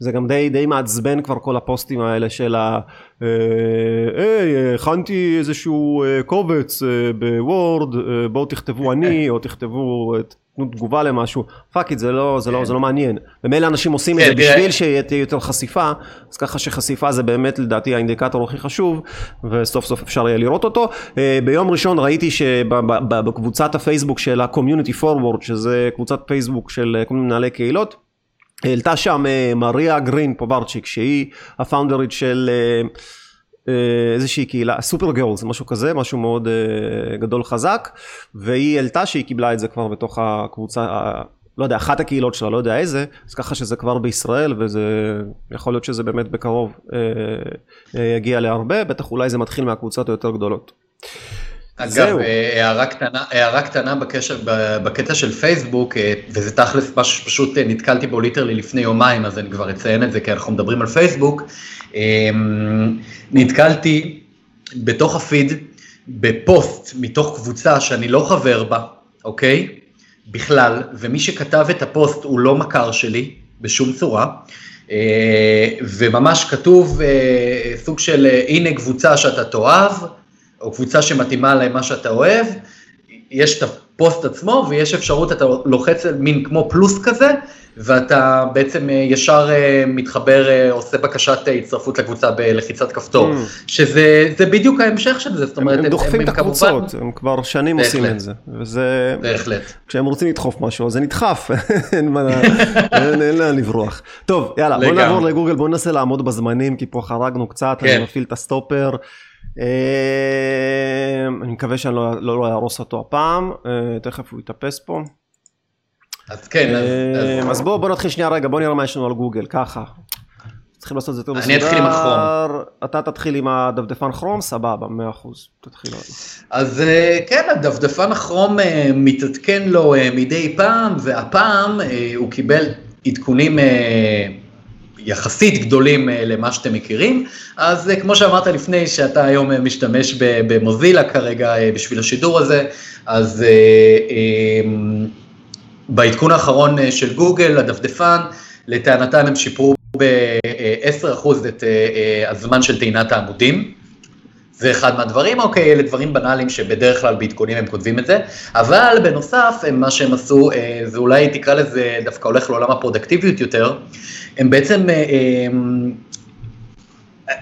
וזה גם די, די מעצבן כבר כל הפוסטים האלה של ה... אה, היי, הכנתי איזשהו אה, קובץ אה, ב Word, אה, בואו תכתבו אני, או תכתבו, אה, תנו תגובה למשהו, fuck it, זה לא, זה לא, זה לא מעניין. ומילא אנשים עושים את כן, זה בשביל שתהיה יותר חשיפה, אז ככה שחשיפה זה באמת לדעתי האינדיקטור הכי חשוב, וסוף סוף אפשר יהיה לראות אותו. אה, ביום ראשון ראיתי שבקבוצת הפייסבוק של ה-Community Forward, שזה קבוצת פייסבוק של אה, כל מיני מנהלי קהילות, העלתה שם אה, מריה גרין פוברצ'יק שהיא ה founder ית של איזושהי קהילה, Super Girls, משהו כזה, משהו מאוד אה, גדול חזק, והיא העלתה שהיא קיבלה את זה כבר בתוך הקבוצה, לא יודע, אחת הקהילות שלה, לא יודע איזה, אז ככה שזה כבר בישראל, וזה יכול להיות שזה באמת בקרוב אה, אה, יגיע להרבה, בטח אולי זה מתחיל מהקבוצות היותר גדולות. אגב, הערה קטנה, הערה קטנה בקשר, בקטע של פייסבוק, אה, וזה תכלס משהו שפשוט אה, נתקלתי בו literally לפני יומיים, אז אני כבר אציין את זה, כי אנחנו מדברים על פייסבוק. אה, נתקלתי בתוך הפיד בפוסט מתוך קבוצה שאני לא חבר בה, אוקיי? בכלל, ומי שכתב את הפוסט הוא לא מכר שלי בשום צורה. אה, וממש כתוב אה, סוג של אה, הנה קבוצה שאתה תאהב, או קבוצה שמתאימה למה שאתה אוהב, יש את הפוסט עצמו ויש אפשרות, אתה לוחץ מין כמו פלוס כזה, ואתה בעצם אה, ישר אה, מתחבר, אה, עושה בקשת הצטרפות לקבוצה בלחיצת כפתור, אממ. שזה בדיוק ההמשך של זה, זאת אומרת, הם, הם דוחפים הם, הם את הקבוצות, הם כבר שנים בהחלט. עושים את זה, וזה, בהחלט, כשהם רוצים לדחוף משהו, זה נדחף, אין, אין לאן לברוח. טוב, יאללה, בוא נעבור לגוגל, בוא ננסה לעמוד בזמנים, כי פה חרגנו קצת, כן. אני מפעיל את הסטופר. אני מקווה שאני לא, לא, לא אהרוס אותו הפעם, תכף הוא יתאפס פה. אז כן, אז... אז אז בוא, בוא נתחיל שנייה רגע, בוא נראה מה יש לנו על גוגל, ככה. צריכים לעשות את זה יותר מסודר. אני אתחיל עם הכרום. אתה תתחיל עם הדפדפן כרום, סבבה, 100%. תתחיל. אז אה, כן, הדפדפן הכרום אה, מתעדכן לו אה, מדי פעם, והפעם הוא קיבל עדכונים יחסית גדולים למה שאתם מכירים. אז כמו שאמרת לפני, שאתה היום משתמש במוזילה כרגע בשביל השידור הזה, אז בעדכון האחרון אה, של גוגל, הדפדפן, לטענתם הם שיפרו ב-10% את אה, אה, הזמן של טעינת העמודים. זה אחד מהדברים, אוקיי, אלה דברים בנאליים שבדרך כלל בעדכונים הם כותבים את זה, אבל בנוסף, הם, מה שהם עשו, זה אולי תקרא לזה, דווקא הולך לעולם הפרודקטיביות יותר, הם בעצם הם,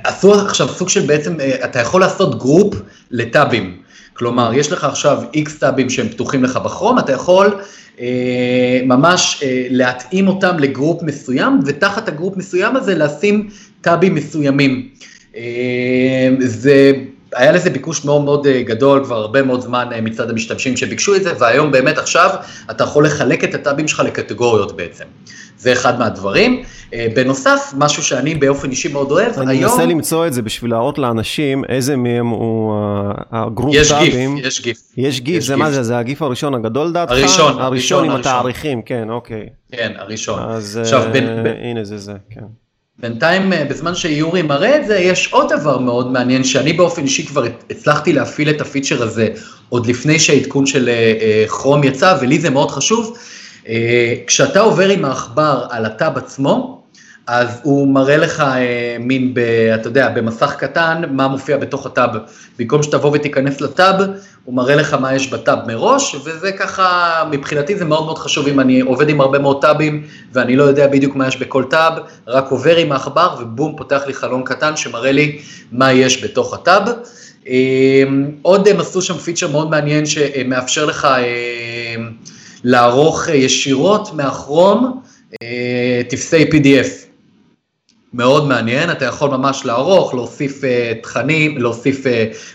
עשו עכשיו סוג של בעצם, אתה יכול לעשות group לטאבים, כלומר, יש לך עכשיו X טאבים שהם פתוחים לך בכרום, אתה יכול אה, ממש אה, להתאים אותם ל group מסוים, ותחת ה group מסוים הזה לשים טאבים מסוימים. אה, זה, היה לזה ביקוש מאוד מאוד גדול כבר הרבה מאוד זמן מצד המשתמשים שביקשו את זה, והיום באמת עכשיו אתה יכול לחלק את הטאבים שלך לקטגוריות בעצם. זה אחד מהדברים. אה, בנוסף, משהו שאני באופן אישי מאוד אוהב, אני היום... אני מנסה למצוא את זה בשביל להראות לאנשים איזה מהם הוא הגרופ יש טאבים. יש גיף, יש גיף. זה מה זה, זה הגיף הראשון הגדול דעתך? הראשון, הראשון עם התאריכים, כן, אוקיי. כן, הראשון. אז עכשיו, בין, אה, בין... הנה זה זה, כן. בינתיים, אה, בזמן שיורי מראה את זה, יש עוד דבר מאוד מעניין, שאני באופן אישי כבר הצלחתי להפעיל את הפיצ'ר הזה עוד לפני שהעדכון של כרום יצא, ולי זה מאוד חשוב. כשאתה עובר עם העכבר על הטאב עצמו, אז הוא מראה לך אה, מין, ב, אתה יודע, במסך קטן, מה מופיע בתוך הטאב. במקום שתבוא ותיכנס לטאב, הוא מראה לך מה יש בטאב מראש, וזה ככה, מבחינתי זה מאוד מאוד חשוב אם אני עובד עם הרבה מאוד טאבים, ואני לא יודע בדיוק מה יש בכל טאב, רק עובר עם העכבר, ובום, פותח לי חלון קטן שמראה לי מה יש בתוך הטאב. אה, עוד הם עשו שם פיצ'ר מאוד מעניין שמאפשר לך אה, לערוך ישירות מהכרום טפסי PDF. מאוד מעניין, אתה יכול ממש לערוך, להוסיף אה, תכנים, להוסיף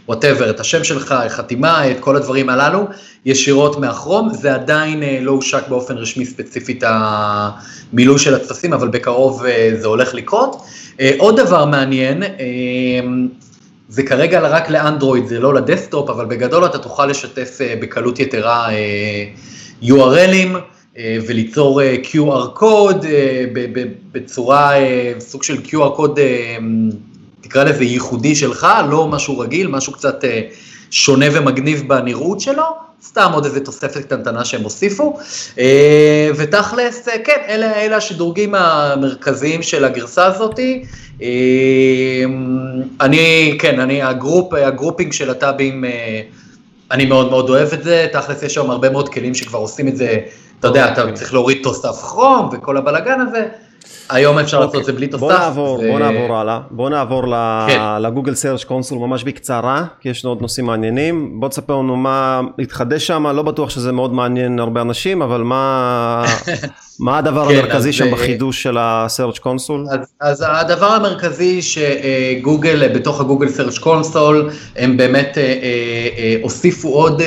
whatever, אה, את השם שלך, חתימה, את כל הדברים הללו, ישירות מהכרום, זה עדיין uh, לא הושק באופן רשמי ספציפית המילוי של הטפסים, אבל בקרוב uh, זה הולך לקרות. Uh, עוד דבר מעניין, uh, זה כרגע רק לאנדרואיד, זה לא לדסטופ, אבל בגדול אתה תוכל לשתף uh, בקלות יתרה uh, URLים, אה, וליצור אה, QR קוד אה, בצורה, סוג של QR קוד, תקרא לזה ייחודי שלך, לא משהו רגיל, משהו קצת שונה ומגניב בנראות שלו, סתם עוד איזה תוספת קטנטנה שהם הוסיפו, ותכלס, כן, אלה, אלה השדרוגים המרכזיים של הגרסה הזאתי. אני, כן, אני, ה group, ה grouping של הטאבים, אני מאוד מאוד אוהב את זה, תכלס יש שם הרבה מאוד כלים שכבר עושים את זה אתה יודע, אתה. צריך להוריד תוסף כרום וכל הבלאגן הזה. היום אפשר לעשות את זה בלי תוסף. בוא נעבור, בוא נעבור הלאה. בוא נעבור כן. ל Google Search Console ממש בקצרה, כי יש עוד נושאים מעניינים. בוא תספר לנו מה התחדש שם, לא בטוח שזה מאוד מעניין הרבה אנשים, אבל מה, הדבר כן, המרכזי שם בחידוש של ה Search Console? אז, הדבר המרכזי שגוגל, בתוך ה Google Search Console, הם באמת אה, אה, הוסיפו עוד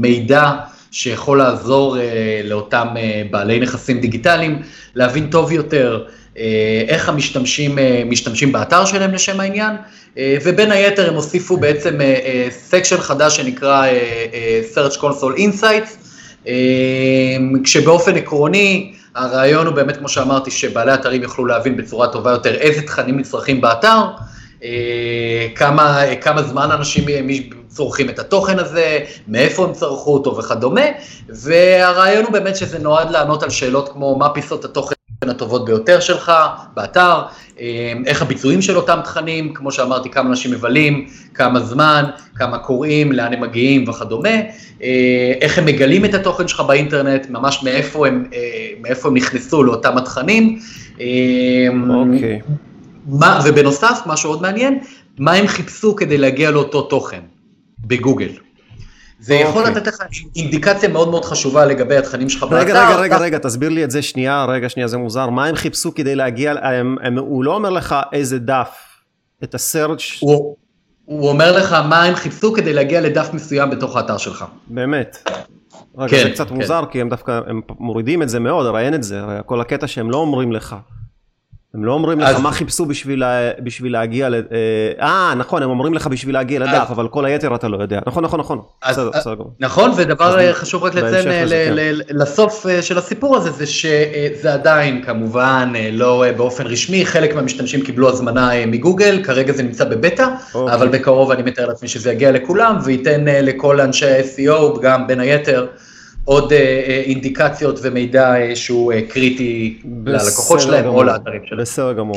מידע. שיכול לעזור אה, לאותם אה, בעלי נכסים דיגיטליים להבין טוב יותר אה, איך המשתמשים משתמשים באתר שלהם לשם העניין, ובין היתר הם הוסיפו בעצם סקשן חדש שנקרא Search Console Insights, כשבאופן עקרוני הרעיון הוא באמת, כמו שאמרתי, שבעלי אתרים יוכלו להבין בצורה טובה יותר איזה תכנים נצרכים באתר, כמה, כמה זמן אנשים צורכים את התוכן הזה, מאיפה הם צרכו אותו וכדומה, והרעיון הוא באמת שזה נועד לענות על שאלות כמו מה פיסות התוכן הטובות ביותר שלך? באתר, איך הביצועים של אותם תכנים, כמו שאמרתי, כמה אנשים מבלים, כמה זמן, כמה קוראים, לאן הם מגיעים? וכדומה, איך הם מגלים את התוכן שלך באינטרנט, ממש מאיפה הם, מאיפה הם נכנסו לאותם התכנים. אוקיי. Okay. מה, ובנוסף, משהו עוד מעניין, מה הם חיפשו כדי להגיע לאותו תוכן בגוגל. זה okay. יכול אוקיי. לתת לך אינדיקציה מאוד מאוד חשובה לגבי התכנים שלך באתר. רגע, רגע, רגע, רגע, תסביר לי את זה שנייה, רגע, שנייה, זה מוזר. מה הם חיפשו כדי להגיע, הם, הם, הוא לא אומר לך איזה דף, את הסרצ' הוא, הוא אומר לך מה הם חיפשו כדי להגיע לדף מסוים בתוך האתר שלך. באמת. רגע, כן, זה קצת כן. מוזר, כי הם דווקא, הם מורידים את זה מאוד, הרי אין את זה, הרי כל הקטע שהם לא אומרים לך. הם לא אומרים לך מה חיפשו בשביל, בשביל להגיע, ל... אה, אה, נכון, הם אומרים לך בשביל להגיע לדף, אבל כל היתר אתה לא יודע. נכון, נכון, נכון. בסדר, בסדר. נכון, ודבר חשוב רק לציין כן. לסוף אה, של הסיפור הזה, זה שזה עדיין כמובן לא באופן רשמי, חלק מהמשתמשים קיבלו הזמנה מגוגל, כרגע זה נמצא בבטא, אוקיי. אבל בקרוב אני מתאר לעצמי שזה יגיע לכולם, וייתן לכל אנשי ה-SEO, גם בין היתר, עוד אה, אה, אינדיקציות ומידע אה, שהוא קריטי ללקוחות שלהם או לאתרים שלהם. בסדר גמור.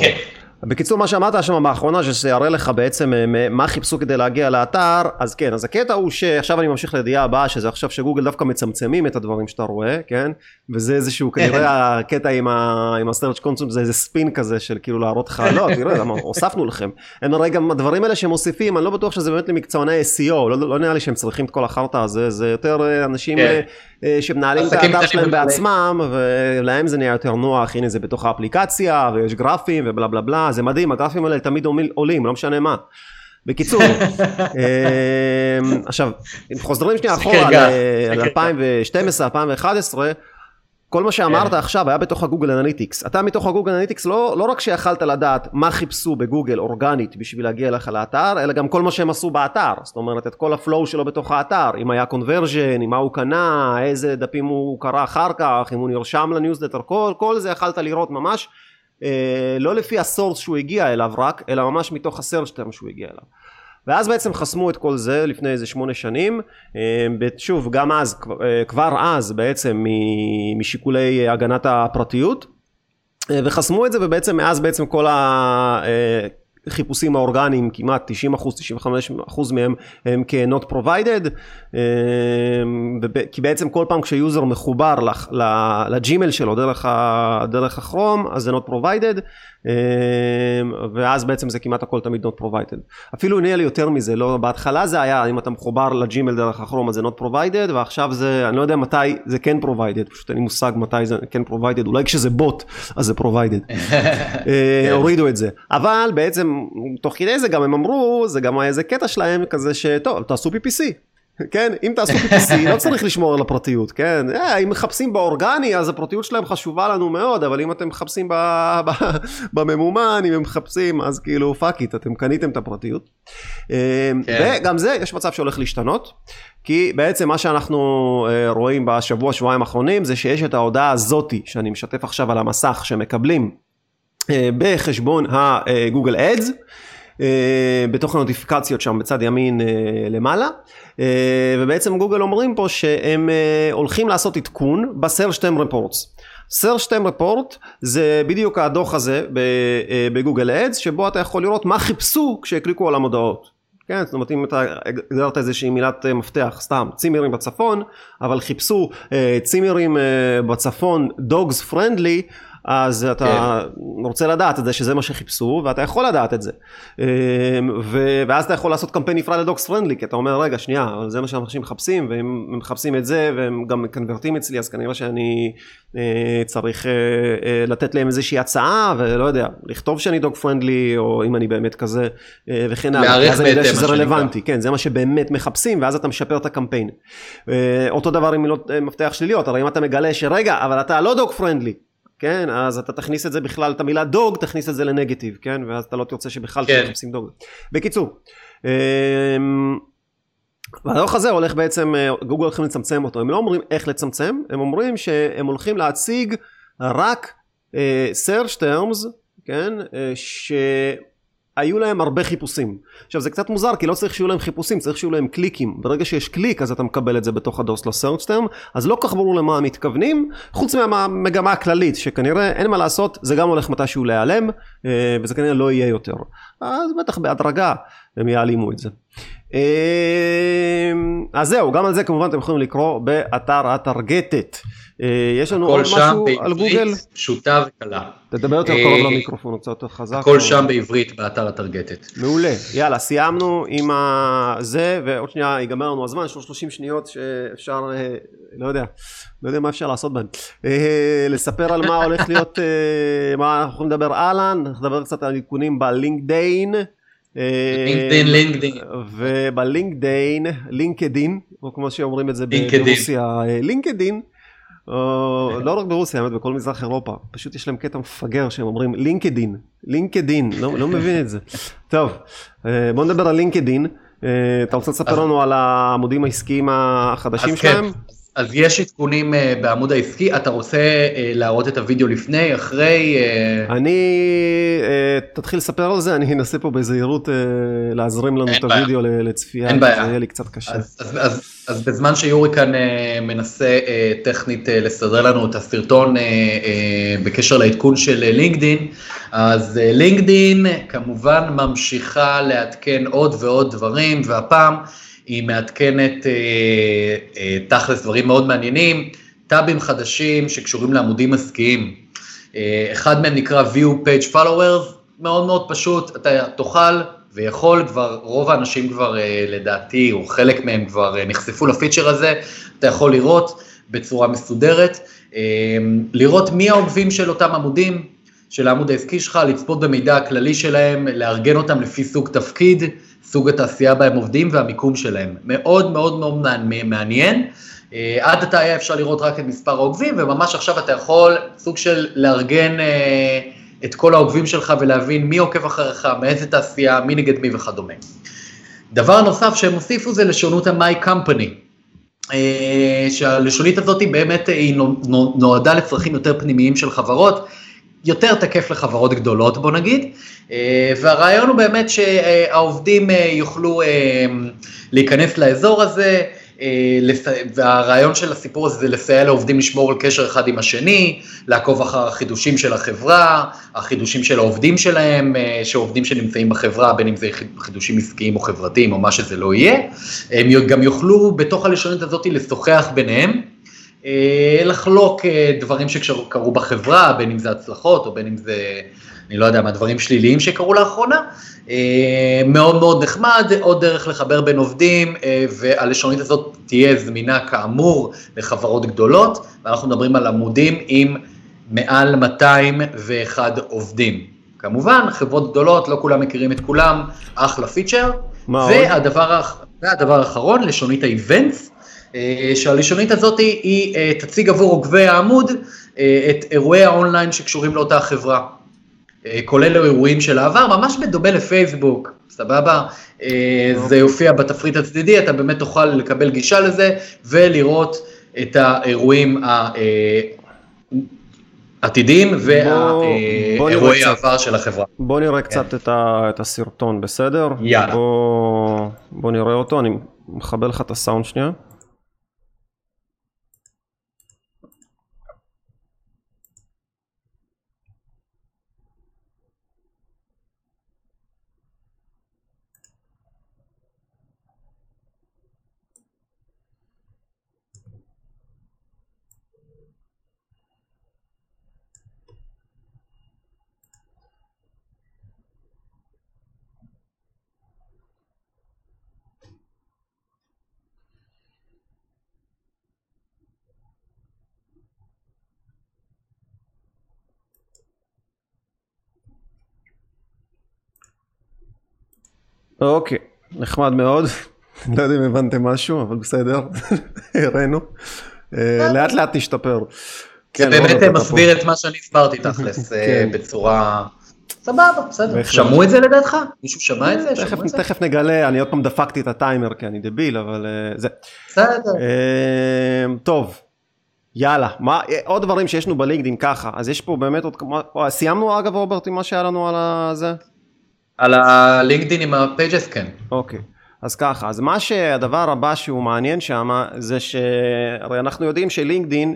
בקיצור מה שאמרת שם באחרונה שיראה לך בעצם מה חיפשו כדי להגיע לאתר אז כן אז הקטע הוא שעכשיו אני ממשיך לידיעה הבאה שזה עכשיו שגוגל דווקא מצמצמים את הדברים שאתה רואה כן? וזה איזשהו כנראה הקטע עם, ה, עם הסטרץ' קונסום זה איזה ספין כזה של כאילו להראות לך לא תראה הוספנו לכם. הם הרי גם הדברים האלה שהם מוסיפים אני לא בטוח שזה באמת למקצועני SEO לא, לא נראה לי שהם צריכים את כל החרטא הזה זה יותר אנשים כן. אה, שמנהלים את האתר שלהם בעצמם ולהם זה נהיה יותר נוח הנה זה בתוך האפליקציה ויש גרפים ובלה בלה בלה זה מדהים הגרפים האלה תמיד עולים לא משנה מה. בקיצור אה, עכשיו אם חוזרים שנייה אחורה ל-2012-2011 כל מה שאמרת כן. עכשיו היה בתוך ה Google Analytics. אתה מתוך ה Google Analytics לא, לא רק שיכלת לדעת מה חיפשו בגוגל אורגנית בשביל להגיע אליך לאתר, אלא גם כל מה שהם עשו באתר. זאת אומרת, את כל ה flow שלו בתוך האתר, אם היה conversion, אם מה הוא קנה, איזה דפים הוא קרא אחר כך, אם הוא נרשם לניוזלטר, כל, כל זה יכלת לראות ממש, לא לפי הסורס שהוא הגיע אליו רק, אלא ממש מתוך הסרצ'טרם שהוא הגיע אליו. ואז בעצם חסמו את כל זה לפני איזה שמונה שנים, אה, שוב גם אז, אה, כבר אז בעצם משיקולי הגנת הפרטיות, אה, וחסמו את זה ובעצם מאז בעצם כל ה... חיפושים האורגניים כמעט 90 אחוז 95 אחוז מהם הם כ-not provided כי בעצם כל פעם כשיוזר מחובר לג'ימל שלו דרך, דרך הכרום אז זה not provided אמ, ואז בעצם זה כמעט הכל תמיד not provided. אפילו נהיה לי יותר מזה, לא, בהתחלה זה היה אם אתה מחובר לג'ימל דרך הכרום אז זה not provided ועכשיו זה, אני לא יודע מתי זה כן provided, פשוט אין לי מושג מתי זה כן provided, אולי כשזה בוט אז זה provided. אה, כן. הורידו את זה. אבל בעצם תוך כדי זה גם הם אמרו, זה גם היה איזה קטע שלהם כזה שטוב, תעשו PPC. כן, אם תעשו PPC לא צריך לשמור על הפרטיות, כן, אה, אם מחפשים באורגני אז הפרטיות שלהם חשובה לנו מאוד, אבל אם אתם מחפשים בממומן, אם הם מחפשים אז כאילו fuck it, אתם קניתם את הפרטיות. אה, כן. וגם זה, יש מצב שהולך להשתנות, כי בעצם מה שאנחנו אה, רואים בשבוע שבועיים האחרונים זה שיש את ההודעה הזאתי שאני משתף עכשיו על המסך שמקבלים בחשבון ה Google Ads. אה, בתוך הנוטיפיקציות שם בצד ימין אה, למעלה אה, ובעצם גוגל אומרים פה שהם הולכים לעשות עדכון בסרשטם רפורטס. סרשטם רפורט זה בדיוק הדוח הזה בגוגל אדס שבו אתה יכול לראות מה חיפשו כשהקליקו על המודעות. כן, זאת אומרת אם אתה הגדרת איזושהי מילת מפתח, סתם צימרים בצפון, אבל חיפשו צימרים בצפון דוגס פרנדלי, אז אתה כן. רוצה לדעת את זה שזה מה שחיפשו ואתה יכול לדעת את זה. אמ, ו... ואז אתה יכול לעשות קמפיין נפרד לדוקס פרנדלי כי אתה אומר רגע שנייה זה מה שאנשים מחפשים והם מחפשים את זה והם גם מקנברטים אצלי אז כנראה שאני אה, צריך אה, אה, לתת להם איזושהי הצעה ולא יודע לכתוב שאני דוג פרנדלי או אם אני באמת כזה וכן הלאה. אז אני יודע שזה רלוונטי כן זה מה שבאמת מחפשים ואז אתה משפר את הקמפיין. אותו דבר עם מילות מפתח שליליות הרי אם אתה מגלה שרגע אבל אתה לא דוג פרנדלי כן, אז אתה תכניס את זה בכלל, את המילה דוג, תכניס את זה לנגטיב, כן, ואז אתה לא תרצה שבכלל כן. תחפשים דוג. בקיצור, אמ, והדוח הזה הולך בעצם, אה, גוגל הולכים לצמצם אותו, הם לא אומרים איך לצמצם, הם אומרים שהם הולכים להציג רק uh, search terms, כן, uh, היו להם הרבה חיפושים. עכשיו זה קצת מוזר כי לא צריך שיהיו להם חיפושים, צריך שיהיו להם קליקים. ברגע שיש קליק אז אתה מקבל את זה בתוך הדוס לסרצ' טרם, אז לא כל כך ברור למה מתכוונים, חוץ מהמגמה הכללית שכנראה אין מה לעשות, זה גם הולך מתישהו להיעלם, אה, וזה כנראה לא יהיה יותר. אז בטח בהדרגה הם יעלימו את זה. אה, אז זהו, גם על זה כמובן אתם יכולים לקרוא באתר הטרגטת. אה, יש לנו עוד משהו על גוגל? הכל שם בעברית פשוטה וקלה. תדבר יותר קרוב למיקרופון, קצת יותר חזק. הכל שם בעברית באתר הטרגטת. מעולה, יאללה, סיימנו עם זה, ועוד שנייה ייגמר לנו הזמן, יש לנו 30 שניות שאפשר, לא יודע, לא יודע מה אפשר לעשות בהן. לספר על מה הולך להיות, מה אנחנו יכולים לדבר הלאה, נדבר קצת על עדכונים בלינקדיין. לינקדין, לינקדין. ובלינקדיין, לינקדין, או כמו שאומרים את זה ברוסיה, לינקדין. לא רק ברוסיה, האמת, בכל מזרח אירופה. פשוט יש להם קטע מפגר שהם אומרים לינקדין, לינקדין, לא, לא מבין את זה. טוב, בוא נדבר על לינקדין. אתה רוצה לספר לנו על העמודים העסקיים החדשים שלהם? כן. אז יש עדכונים uh, בעמוד העסקי, אתה רוצה uh, להראות את הוידאו לפני, אחרי? Uh... אני, תתחיל לספר על זה, אני אנסה פה בזהירות להזרים לנו את הוידאו לצפייה, אין בעיה. זה יהיה לי קצת קשה. אז, אז, אז, אז בזמן שיורי כאן מנסה טכנית לסדר לנו את הסרטון בקשר לעדכון של לינקדין, אז לינקדין כמובן ממשיכה לעדכן עוד ועוד דברים, והפעם, היא מעדכנת אה, אה, תכלס דברים מאוד מעניינים, טאבים חדשים שקשורים לעמודים עסקיים. אה, אחד מהם נקרא View Page Followers, מאוד מאוד פשוט, אתה תוכל ויכול, כבר רוב האנשים כבר אה, לדעתי, או חלק מהם כבר אה, נחשפו לפיצ'ר הזה, אתה יכול לראות בצורה מסודרת, אה, לראות מי העוקבים של אותם עמודים, של העמוד העסקי שלך, לצפות במידע הכללי שלהם, לארגן אותם לפי סוג תפקיד, סוג התעשייה בהם עובדים והמיקום שלהם. מאוד מאוד מאוד מעניין. אה, עד עתה היה אפשר לראות רק את מספר העוקבים, וממש עכשיו אתה יכול סוג של לארגן אה, את כל העוקבים שלך ולהבין מי עוקב אחריך, מאיזה תעשייה, מי נגד מי וכדומה. דבר נוסף שהם הוסיפו זה לשונות ה-My Company. אה, שהלשונית הזאת באמת היא נועדה לצרכים יותר פנימיים של חברות, יותר תקף לחברות גדולות בוא נגיד, והרעיון הוא באמת שהעובדים יוכלו להיכנס לאזור הזה, והרעיון של הסיפור הזה זה לסייע לעובדים לשמור על קשר אחד עם השני, לעקוב אחר החידושים של החברה, החידושים של העובדים שלהם, שעובדים שנמצאים בחברה, בין אם זה חידושים עסקיים או חברתיים או מה שזה לא יהיה, הם גם יוכלו בתוך הלשונית הזאת לשוחח ביניהם. לחלוק דברים שקרו בחברה, בין אם זה הצלחות או בין אם זה, אני לא יודע מה, דברים שליליים שקרו לאחרונה. מאוד מאוד נחמד, עוד דרך לחבר בין עובדים, והלשונית הזאת תהיה זמינה כאמור לחברות גדולות, ואנחנו מדברים על עמודים עם מעל 201 עובדים. כמובן, חברות גדולות, לא כולם מכירים את כולם, אחלה פיצ'ר. והדבר, והדבר האחרון, לשונית האיבנטס. שהלשונית הזאת היא תציג עבור עוקבי העמוד את אירועי האונליין שקשורים לאותה חברה. כולל אירועים של העבר, ממש בדומה לפייסבוק, סבבה? זה יופיע בתפריט הצדדי, אתה באמת תוכל לקבל גישה לזה ולראות את האירועים העתידיים ואירועי העבר של החברה. בוא נראה קצת את הסרטון, בסדר? יאללה. בוא נראה אותו, אני מכבה לך את הסאונד שנייה. אוקיי, נחמד מאוד, לא יודע אם הבנתם משהו, אבל בסדר, הראינו, לאט לאט נשתפר. זה באמת מסביר את מה שאני הסברתי תכלס, בצורה... סבבה, בסדר. שמעו את זה לדעתך? מישהו שמע את זה? תכף נגלה, אני עוד פעם דפקתי את הטיימר כי אני דביל, אבל זה. בסדר. טוב, יאללה, עוד דברים שיש לנו בלינקדאין ככה, אז יש פה באמת עוד כמה, סיימנו אגב רוברט עם מה שהיה לנו על הזה? על הלינקדאין עם ה pages כן. אוקיי. אז ככה, אז מה שהדבר הבא שהוא מעניין שם זה שהרי אנחנו יודעים שלינקדאין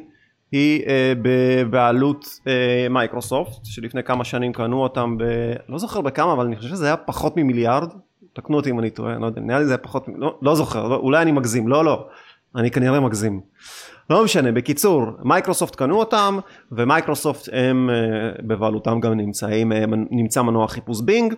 היא אה, בבעלות אה, מייקרוסופט שלפני כמה שנים קנו אותם ב... לא זוכר בכמה אבל אני חושב שזה היה פחות ממיליארד תקנו אותי אם אני טועה, לא יודע, נראה לי זה היה פחות, לא, לא זוכר, לא, אולי אני מגזים, לא לא, אני כנראה מגזים. לא משנה, בקיצור, מייקרוסופט קנו אותם ומייקרוסופט הם אה, בבעלותם גם נמצאים, אה, נמצא מנוע חיפוש בינג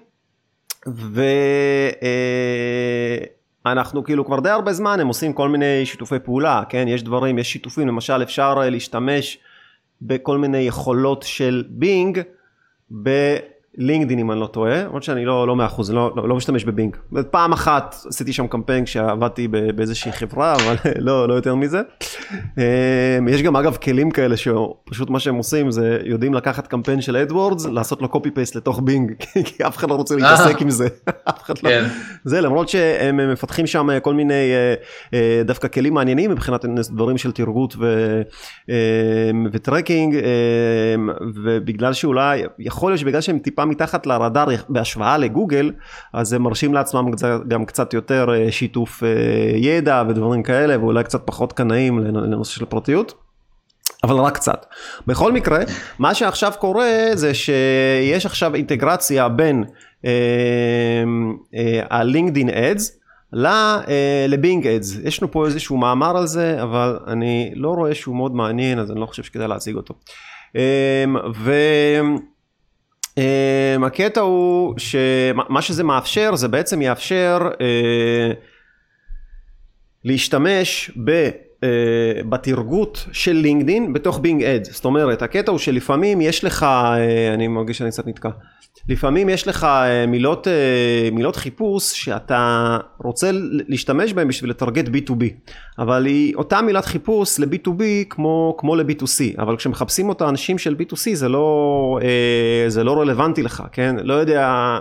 ואנחנו כאילו כבר די הרבה זמן הם עושים כל מיני שיתופי פעולה, כן, יש דברים, יש שיתופים, למשל אפשר להשתמש בכל מיני יכולות של בינג לינקדאין אם אני לא טועה, למרות שאני לא, לא מאה אחוז, לא, לא, לא משתמש בבינג. פעם אחת עשיתי שם קמפיין כשעבדתי באיזושהי חברה, אבל לא, לא יותר מזה. אמ, יש גם אגב כלים כאלה שפשוט מה שהם עושים זה יודעים לקחת קמפיין של AdWords, לעשות לו copy paste לתוך בינג, כי אף אחד לא רוצה להתעסק עם זה. לא. כן. זה למרות שהם מפתחים שם כל מיני אה, אה, דווקא כלים מעניינים מבחינת דברים של טרגוט אמ, ו tracking, ובגלל שאולי, יכול להיות שבגלל שהם טיפה מתחת לרדאר בהשוואה לגוגל, אז הם מרשים לעצמם גם קצת יותר אה, שיתוף אה, ידע ודברים כאלה, ואולי קצת פחות קנאים לנושא של פרטיות. אבל רק קצת. בכל מקרה, מה שעכשיו קורה זה שיש עכשיו אינטגרציה בין אה, אה, הלינקדין אדס לבינג אדס. יש לנו פה איזשהו מאמר על זה, אבל אני לא רואה שהוא מאוד מעניין, אז אני לא חושב שכדאי להציג אותו. אה, ו... Um, הקטע הוא שמה שזה מאפשר זה בעצם יאפשר uh, להשתמש ב... uh, בתרגות של לינקדין בתוך בינג אד זאת אומרת הקטע הוא שלפעמים יש לך uh, אני מרגיש שאני קצת נתקע. לפעמים יש לך uh, מילות, מילות חיפוש שאתה רוצה להשתמש בהן בשביל לטרגט B2B אבל היא אותה מילת חיפוש ל-B2B כמו, כמו ל-B2C אבל כשמחפשים אותה אנשים של B2C זה לא, זה לא רלוונטי לך כן? לא יודע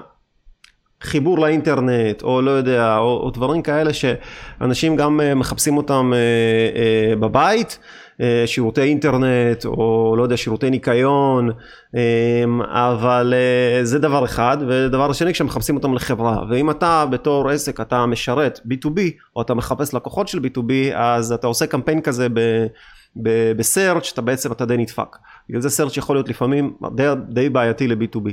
חיבור לאינטרנט או לא יודע או, או דברים כאלה שאנשים גם uh, מחפשים אותם uh, uh, בבית uh, שירותי אינטרנט או לא יודע שירותי ניקיון um, אבל uh, זה דבר אחד ודבר שני כשמחפשים אותם לחברה ואם אתה בתור עסק אתה משרת B2B או אתה מחפש לקוחות של B2B אז אתה עושה קמפיין כזה ב... בסרצ' אתה בעצם אתה די נדפק. בגלל זה סרצ' יכול להיות לפעמים די, די בעייתי ל-B2B.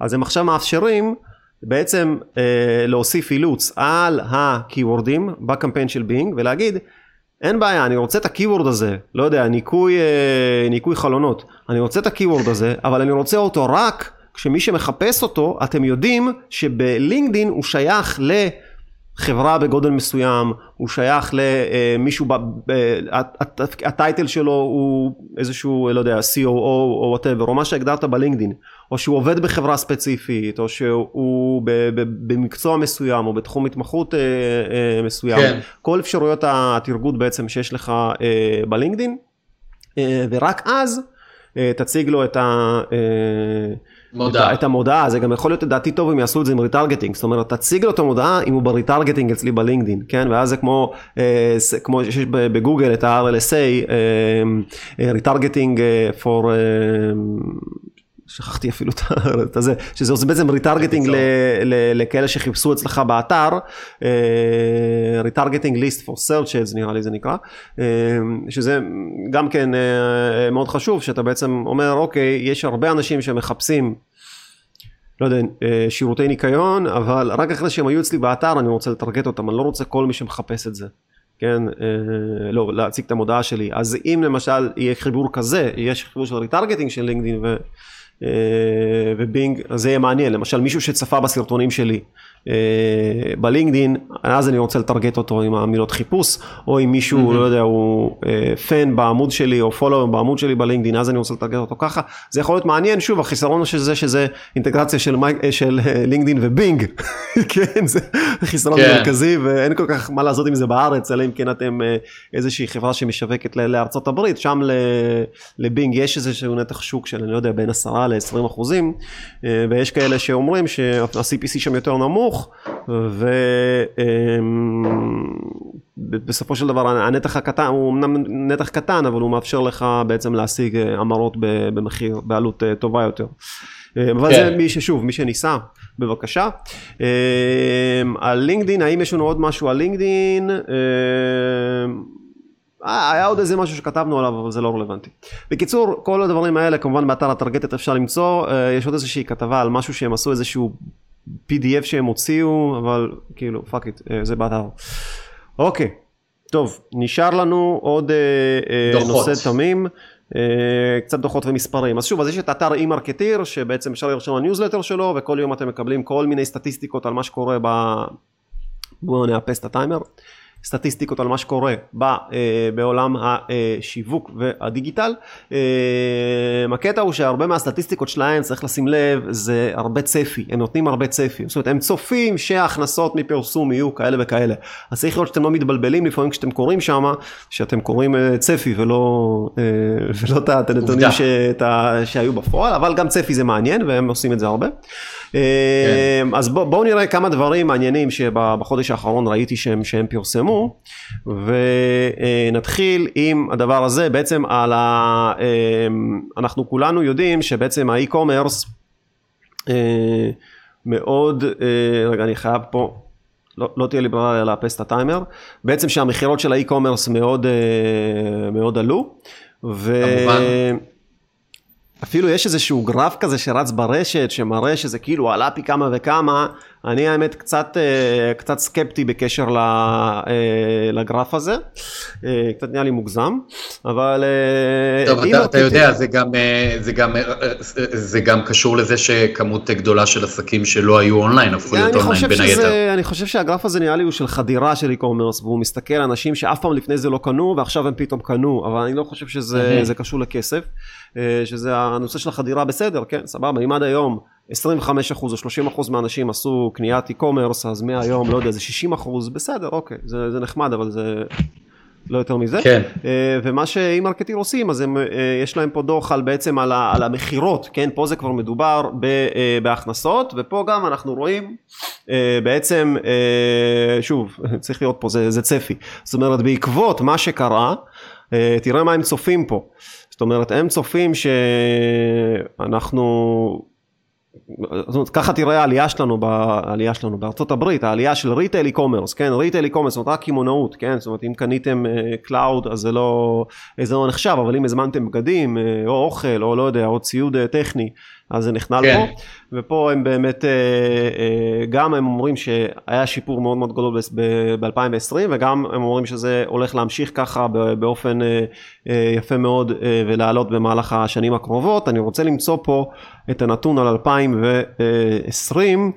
אז הם עכשיו מאפשרים בעצם אה, להוסיף אילוץ על הקיוורדים בקמפיין של בינג ולהגיד אין בעיה אני רוצה את ה keyword הזה. לא יודע ניקוי, אה, ניקוי חלונות. אני רוצה את ה keyword הזה אבל אני רוצה אותו רק כשמי שמחפש אותו אתם יודעים שבלינקדין הוא שייך ל... חברה בגודל מסוים, הוא שייך למישהו, ה title שלו הוא איזשהו, לא יודע, COO או whatever, או מה שהגדרת בלינקדין, או שהוא עובד בחברה ספציפית, או שהוא במקצוע מסוים, או בתחום התמחות אה, אה, מסוים, כן. כל אפשרויות הטרגוט בעצם שיש לך אה, בלינקדין, ורק אז תציג לו את ה... מודעה. את המודעה, זה גם יכול להיות לדעתי טוב אם יעשו את זה עם retargeting, זאת אומרת תציג לו את המודעה אם הוא ב retargeting אצלי בלינקדין, כן, ואז זה כמו, אה, כמו שיש בגוגל את ה-RLSA, retargeting אה, for, אה, שכחתי אפילו את זה, שזה עושה בעצם retargeting לכאלה שחיפשו אצלך באתר, retargeting list for searches נראה לי זה נקרא, אה, שזה גם כן אה, מאוד חשוב, שאתה בעצם אומר אוקיי, יש הרבה אנשים שמחפשים לא יודע, שירותי ניקיון, אבל רק אחרי שהם היו אצלי באתר אני רוצה לטרגט אותם, אני לא רוצה כל מי שמחפש את זה. כן, אה, לא, להציג את המודעה שלי. אז אם למשל יהיה חיבור כזה, יש חיבור של retargeting של לינקדאין ו... אה, ובינג, זה יהיה מעניין, למשל מישהו שצפה בסרטונים שלי אה, בלינקדין, אז אני רוצה לטרגט אותו עם המילות חיפוש, או אם מישהו, mm-hmm. לא יודע, הוא fan אה, בעמוד שלי, או follow בעמוד שלי בלינקדין, אז אני רוצה לטרגט אותו ככה, זה יכול להיות מעניין, שוב, החיסרון של זה שזה אינטגרציה של, של לינקדין ובינג, כן, זה חיסרון כן. מרכזי, ואין כל כך מה לעשות עם זה בארץ, אלא אם כן אתם איזושהי חברה שמשווקת לארצות הברית, שם לבינג יש איזשהו נתח שוק של, אני לא יודע, בין עשרה ל-20 אחוזים, אה, ויש כאלה שאומרים שה-CPC שם יותר נמוך, ובסופו של דבר הנתח הקטן, הוא אמנם נתח קטן, אבל הוא מאפשר לך בעצם להשיג המרות במחיר, בעלות אה, טובה יותר. אבל זה מי ששוב, מי שניסה, בבקשה. על לינקדין, האם יש לנו עוד משהו על לינקדין? אה, היה עוד איזה משהו שכתבנו עליו אבל זה לא רלוונטי. בקיצור כל הדברים האלה כמובן באתר הטרגטת אפשר למצוא אה, יש עוד איזושהי כתבה על משהו שהם עשו איזשהו pdf שהם הוציאו אבל כאילו fuck it אה, זה באתר. אוקיי טוב נשאר לנו עוד דוחות. נושא תמים. קצת דוחות ומספרים אז שוב אז יש את אתר eMarketer שבעצם אפשר לרשום לניוזלטר שלו וכל יום אתם מקבלים כל מיני סטטיסטיקות על מה שקורה ב... בואו נאפס את הטיימר. סטטיסטיקות על מה שקורה אה, בעולם השיווק והדיגיטל. אה, הקטע הוא שהרבה מהסטטיסטיקות שלהם צריך לשים לב זה הרבה צפי, הם נותנים הרבה צפי, זאת אומרת הם צופים שההכנסות מפרסום יהיו כאלה וכאלה. אז צריך לראות שאתם לא מתבלבלים לפעמים כשאתם קוראים שם, שאתם קוראים אה, צפי ולא, ולא את הנתונים שהיו בפועל, אבל גם צפי זה מעניין והם עושים את זה הרבה. כן. אז בואו בוא נראה כמה דברים מעניינים שבחודש האחרון ראיתי שהם, שהם פרסמו ונתחיל עם הדבר הזה בעצם על ה... אנחנו כולנו יודעים שבעצם האי-קומרס אה, מאוד, אה, רגע אני חייב פה לא, לא תהיה לי ברירה לאפס את הטיימר, בעצם שהמכירות של ה e-commerce מאוד, מאוד עלו. ו... כמובן. אפילו יש איזשהו גרף כזה שרץ ברשת שמראה שזה כאילו עלה פי כמה וכמה, אני האמת קצת, אה, קצת סקפטי בקשר אה, לגרף הזה, אה, קצת נהיה לי מוגזם, אבל... טוב, אתה, אתה יודע, זה גם, זה, גם, זה גם קשור לזה שכמות גדולה של עסקים שלא היו אונליין, הפכו להיות אונליין בין היתר. אני חושב שהגרף הזה נראה לי הוא של חדירה של e-commerce, והוא מסתכל על אנשים שאף פעם לפני זה לא קנו, ועכשיו הם פתאום קנו, אבל אני לא חושב שזה קשור לכסף, שזה הנושא של החדירה בסדר, כן, סבבה, אם עד היום 25% או 30% מהאנשים עשו קניית e-commerce, אז מהיום, לא יודע, זה 60%, בסדר, אוקיי, זה, זה נחמד, אבל זה לא יותר מזה. כן. אה, ומה ש eMarketer עושים, אז הם, אה, יש להם פה דוח על בעצם על, על המכירות, כן, פה זה כבר מדובר ב, אה, בהכנסות, ופה גם אנחנו רואים בעצם, שוב, צריך להיות פה, זה, זה צפי. זאת אומרת, בעקבות מה שקרה, תראה מה הם צופים פה. זאת אומרת, הם צופים שאנחנו זאת אומרת, ככה תראה העלייה שלנו, העלייה שלנו. בארצות הברית, העלייה של retail e-commerce, כן, retail e-commerce, זאת אומרת רק קמעונאות, כן, זאת אומרת אם קניתם cloud uh, אז זה לא, זה לא נחשב, אבל אם הזמנתם בגדים, uh, או אוכל, או לא יודע, או ציוד uh, טכני, אז זה נכנל כן. פה, ופה הם באמת, אה, אה, גם הם אומרים שהיה שיפור מאוד מאוד גדול ב-2020, וגם הם אומרים שזה הולך להמשיך ככה באופן אה, יפה מאוד ולעלות במהלך השנים הקרובות. אני רוצה למצוא פה את הנתון על 2020.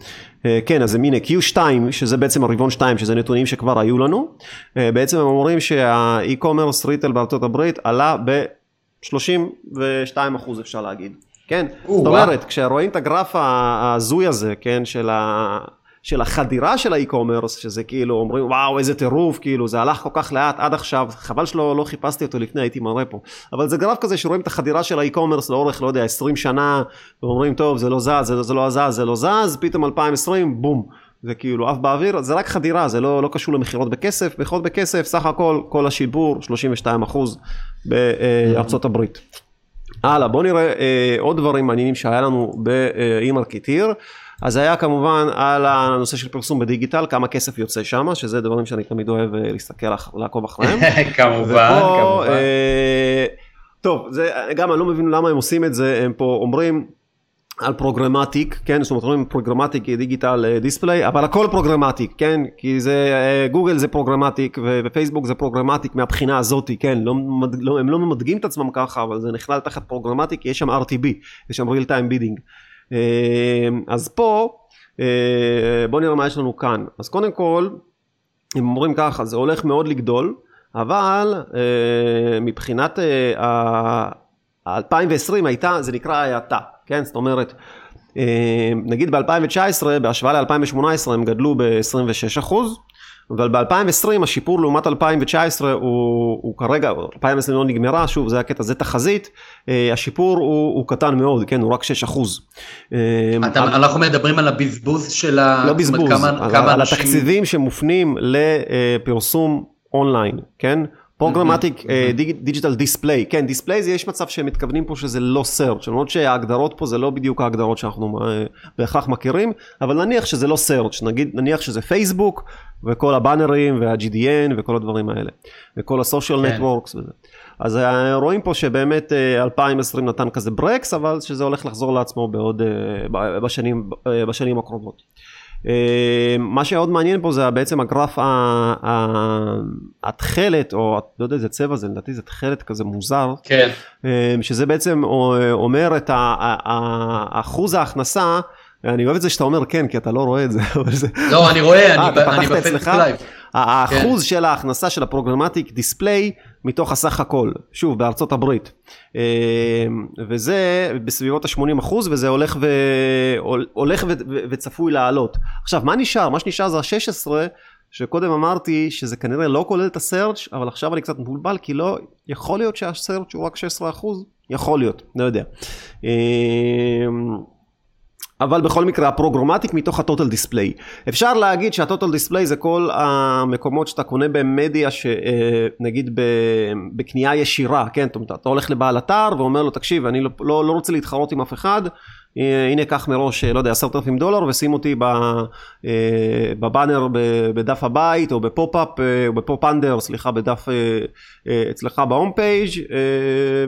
כן, אז זה מין Q2, שזה בעצם הרבעון 2, שזה נתונים שכבר היו לנו. בעצם הם אומרים שה-e-commerce ריטל בארצות הברית עלה ב-32 אחוז אפשר להגיד. כן, זאת אומרת, כשרואים את הגרף ההזוי הזה, כן, של, ה... של החדירה של האי-קומרס, שזה כאילו אומרים וואו איזה טירוף, כאילו זה הלך כל כך לאט עד עכשיו, חבל שלא לא חיפשתי אותו לפני, הייתי מראה פה, אבל זה גרף כזה שרואים את החדירה של האי-קומרס לאורך, לא יודע, 20 שנה, ואומרים טוב זה לא זז, זה, זה לא זז, זה לא זז, פתאום 2020, בום. זה כאילו עף באוויר, זה רק חדירה, זה לא, לא קשור למכירות בכסף, מכירות בכסף, סך הכל, כל השיפור, 32 אחוז בארצות הברית. הלאה, בואו נראה אה, עוד דברים מעניינים שהיה לנו ב eMarketer. אז היה כמובן על הנושא של פרסום בדיגיטל, כמה כסף יוצא שם, שזה דברים שאני תמיד אוהב אה, להסתכל, לעקוב אחריהם. כמובן, ופה, כמובן. אה, טוב, זה, גם אני לא מבין למה הם עושים את זה, הם פה אומרים, על programmatic, כן, זאת אומרת, אומרים programmatic digital display, אבל הכל programmatic, כן, כי זה, גוגל זה programmatic ופייסבוק זה programmatic מהבחינה הזאת, כן, לא, לא, הם לא ממתגים את עצמם ככה, אבל זה נכלל תחת programmatic, יש שם RTB, יש שם real time bidding. אה, אז פה, אה, בואו נראה מה יש לנו כאן. אז קודם כל, הם אומרים ככה, זה הולך מאוד לגדול, אבל אה, מבחינת ה-2020 הייתה, זה נקרא האטה. כן? זאת אומרת, אה, נגיד ב-2019 בהשוואה ל-2018 הם גדלו ב-26 אבל ב-2020 השיפור לעומת 2019 הוא, הוא כרגע, 2020 לא נגמרה, שוב זה הקטע, זה תחזית, אה, השיפור הוא, הוא קטן מאוד, כן, הוא רק 6 אחוז. אה, אתה, על... אנחנו מדברים על הבזבוז של ה... לא בזבוז, כמה, על, כמה על אנשים... התקציבים שמופנים לפרסום אונליין, כן? programmatic digital display, כן display זה יש מצב שהם מתכוונים פה שזה לא search, למרות שההגדרות פה זה לא בדיוק ההגדרות שאנחנו אה, בהכרח מכירים, אבל נניח שזה לא search, נגיד נניח שזה פייסבוק וכל הבאנרים וה-GDN וכל הדברים האלה, וכל הסושיאל כן. נטוורקס וזה. אז אה, רואים פה שבאמת אה, 2020 נתן כזה ברקס, אבל שזה הולך לחזור לעצמו בעוד, אה, בשנים, אה, בשנים הקרובות. אה, מה שעוד מעניין פה זה בעצם הגרף התכלת, או לא יודע איזה צבע זה, לדעתי זה תכלת כזה מוזר, כן, אה, שזה בעצם אה, אומר את אחוז ההכנסה, אני אוהב את זה שאתה אומר כן, כי אתה לא רואה את זה, אבל זה... לא, אני רואה, אה, אני בפייסבוק? live. האחוז של ההכנסה של ה programmatic display מתוך הסך הכל, שוב בארצות הברית. אה, וזה בסביבות ה-80 אחוז וזה הולך, ו... הולך ו... וצפוי לעלות. עכשיו מה נשאר? מה שנשאר זה ה-16 שקודם אמרתי שזה כנראה לא כולל את ה search אבל עכשיו אני קצת מבולבל כי לא, יכול להיות שהסרצ' הוא רק 16 אחוז? יכול להיות, לא יודע. אה, אבל בכל מקרה הפרוגרמטיק מתוך הטוטל דיספליי. אפשר להגיד שהטוטל דיספליי זה כל המקומות שאתה קונה במדיה שנגיד בקנייה ישירה, כן, אתה הולך לבעל אתר ואומר לו תקשיב אני לא, לא, לא רוצה להתחרות עם אף אחד, אה, הנה קח מראש, לא יודע, עשרת אלפים דולר ושים אותי אה, בבאנר בדף הבית או ב pop-up, אה, או ב pop under, סליחה, בדף אה, אה, אצלך ב home page אה,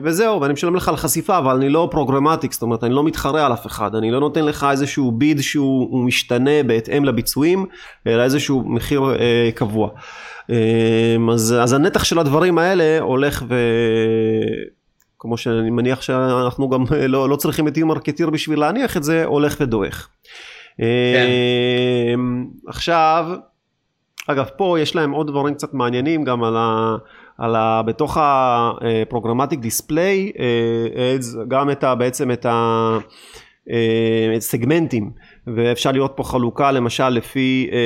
וזהו, ואני משלם לך על חשיפה, אבל אני לא programmatic, זאת אומרת, אני לא מתחרה על אף אחד, אני לא נותן לך איזשהו bid שהוא הוא משתנה בהתאם לביצועים, אלא איזשהו מחיר אה, קבוע. אה, אז, אז הנתח של הדברים האלה הולך ו... כמו שאני מניח שאנחנו גם לא, לא צריכים את eMarketer בשביל להניח את זה, הולך ודועך. כן. אמ, עכשיו, אגב פה יש להם עוד דברים קצת מעניינים גם על ה... על ה... בתוך ה programmatic display, גם את ה... בעצם את ה... אה, סגמנטים ואפשר לראות פה חלוקה למשל לפי, אה,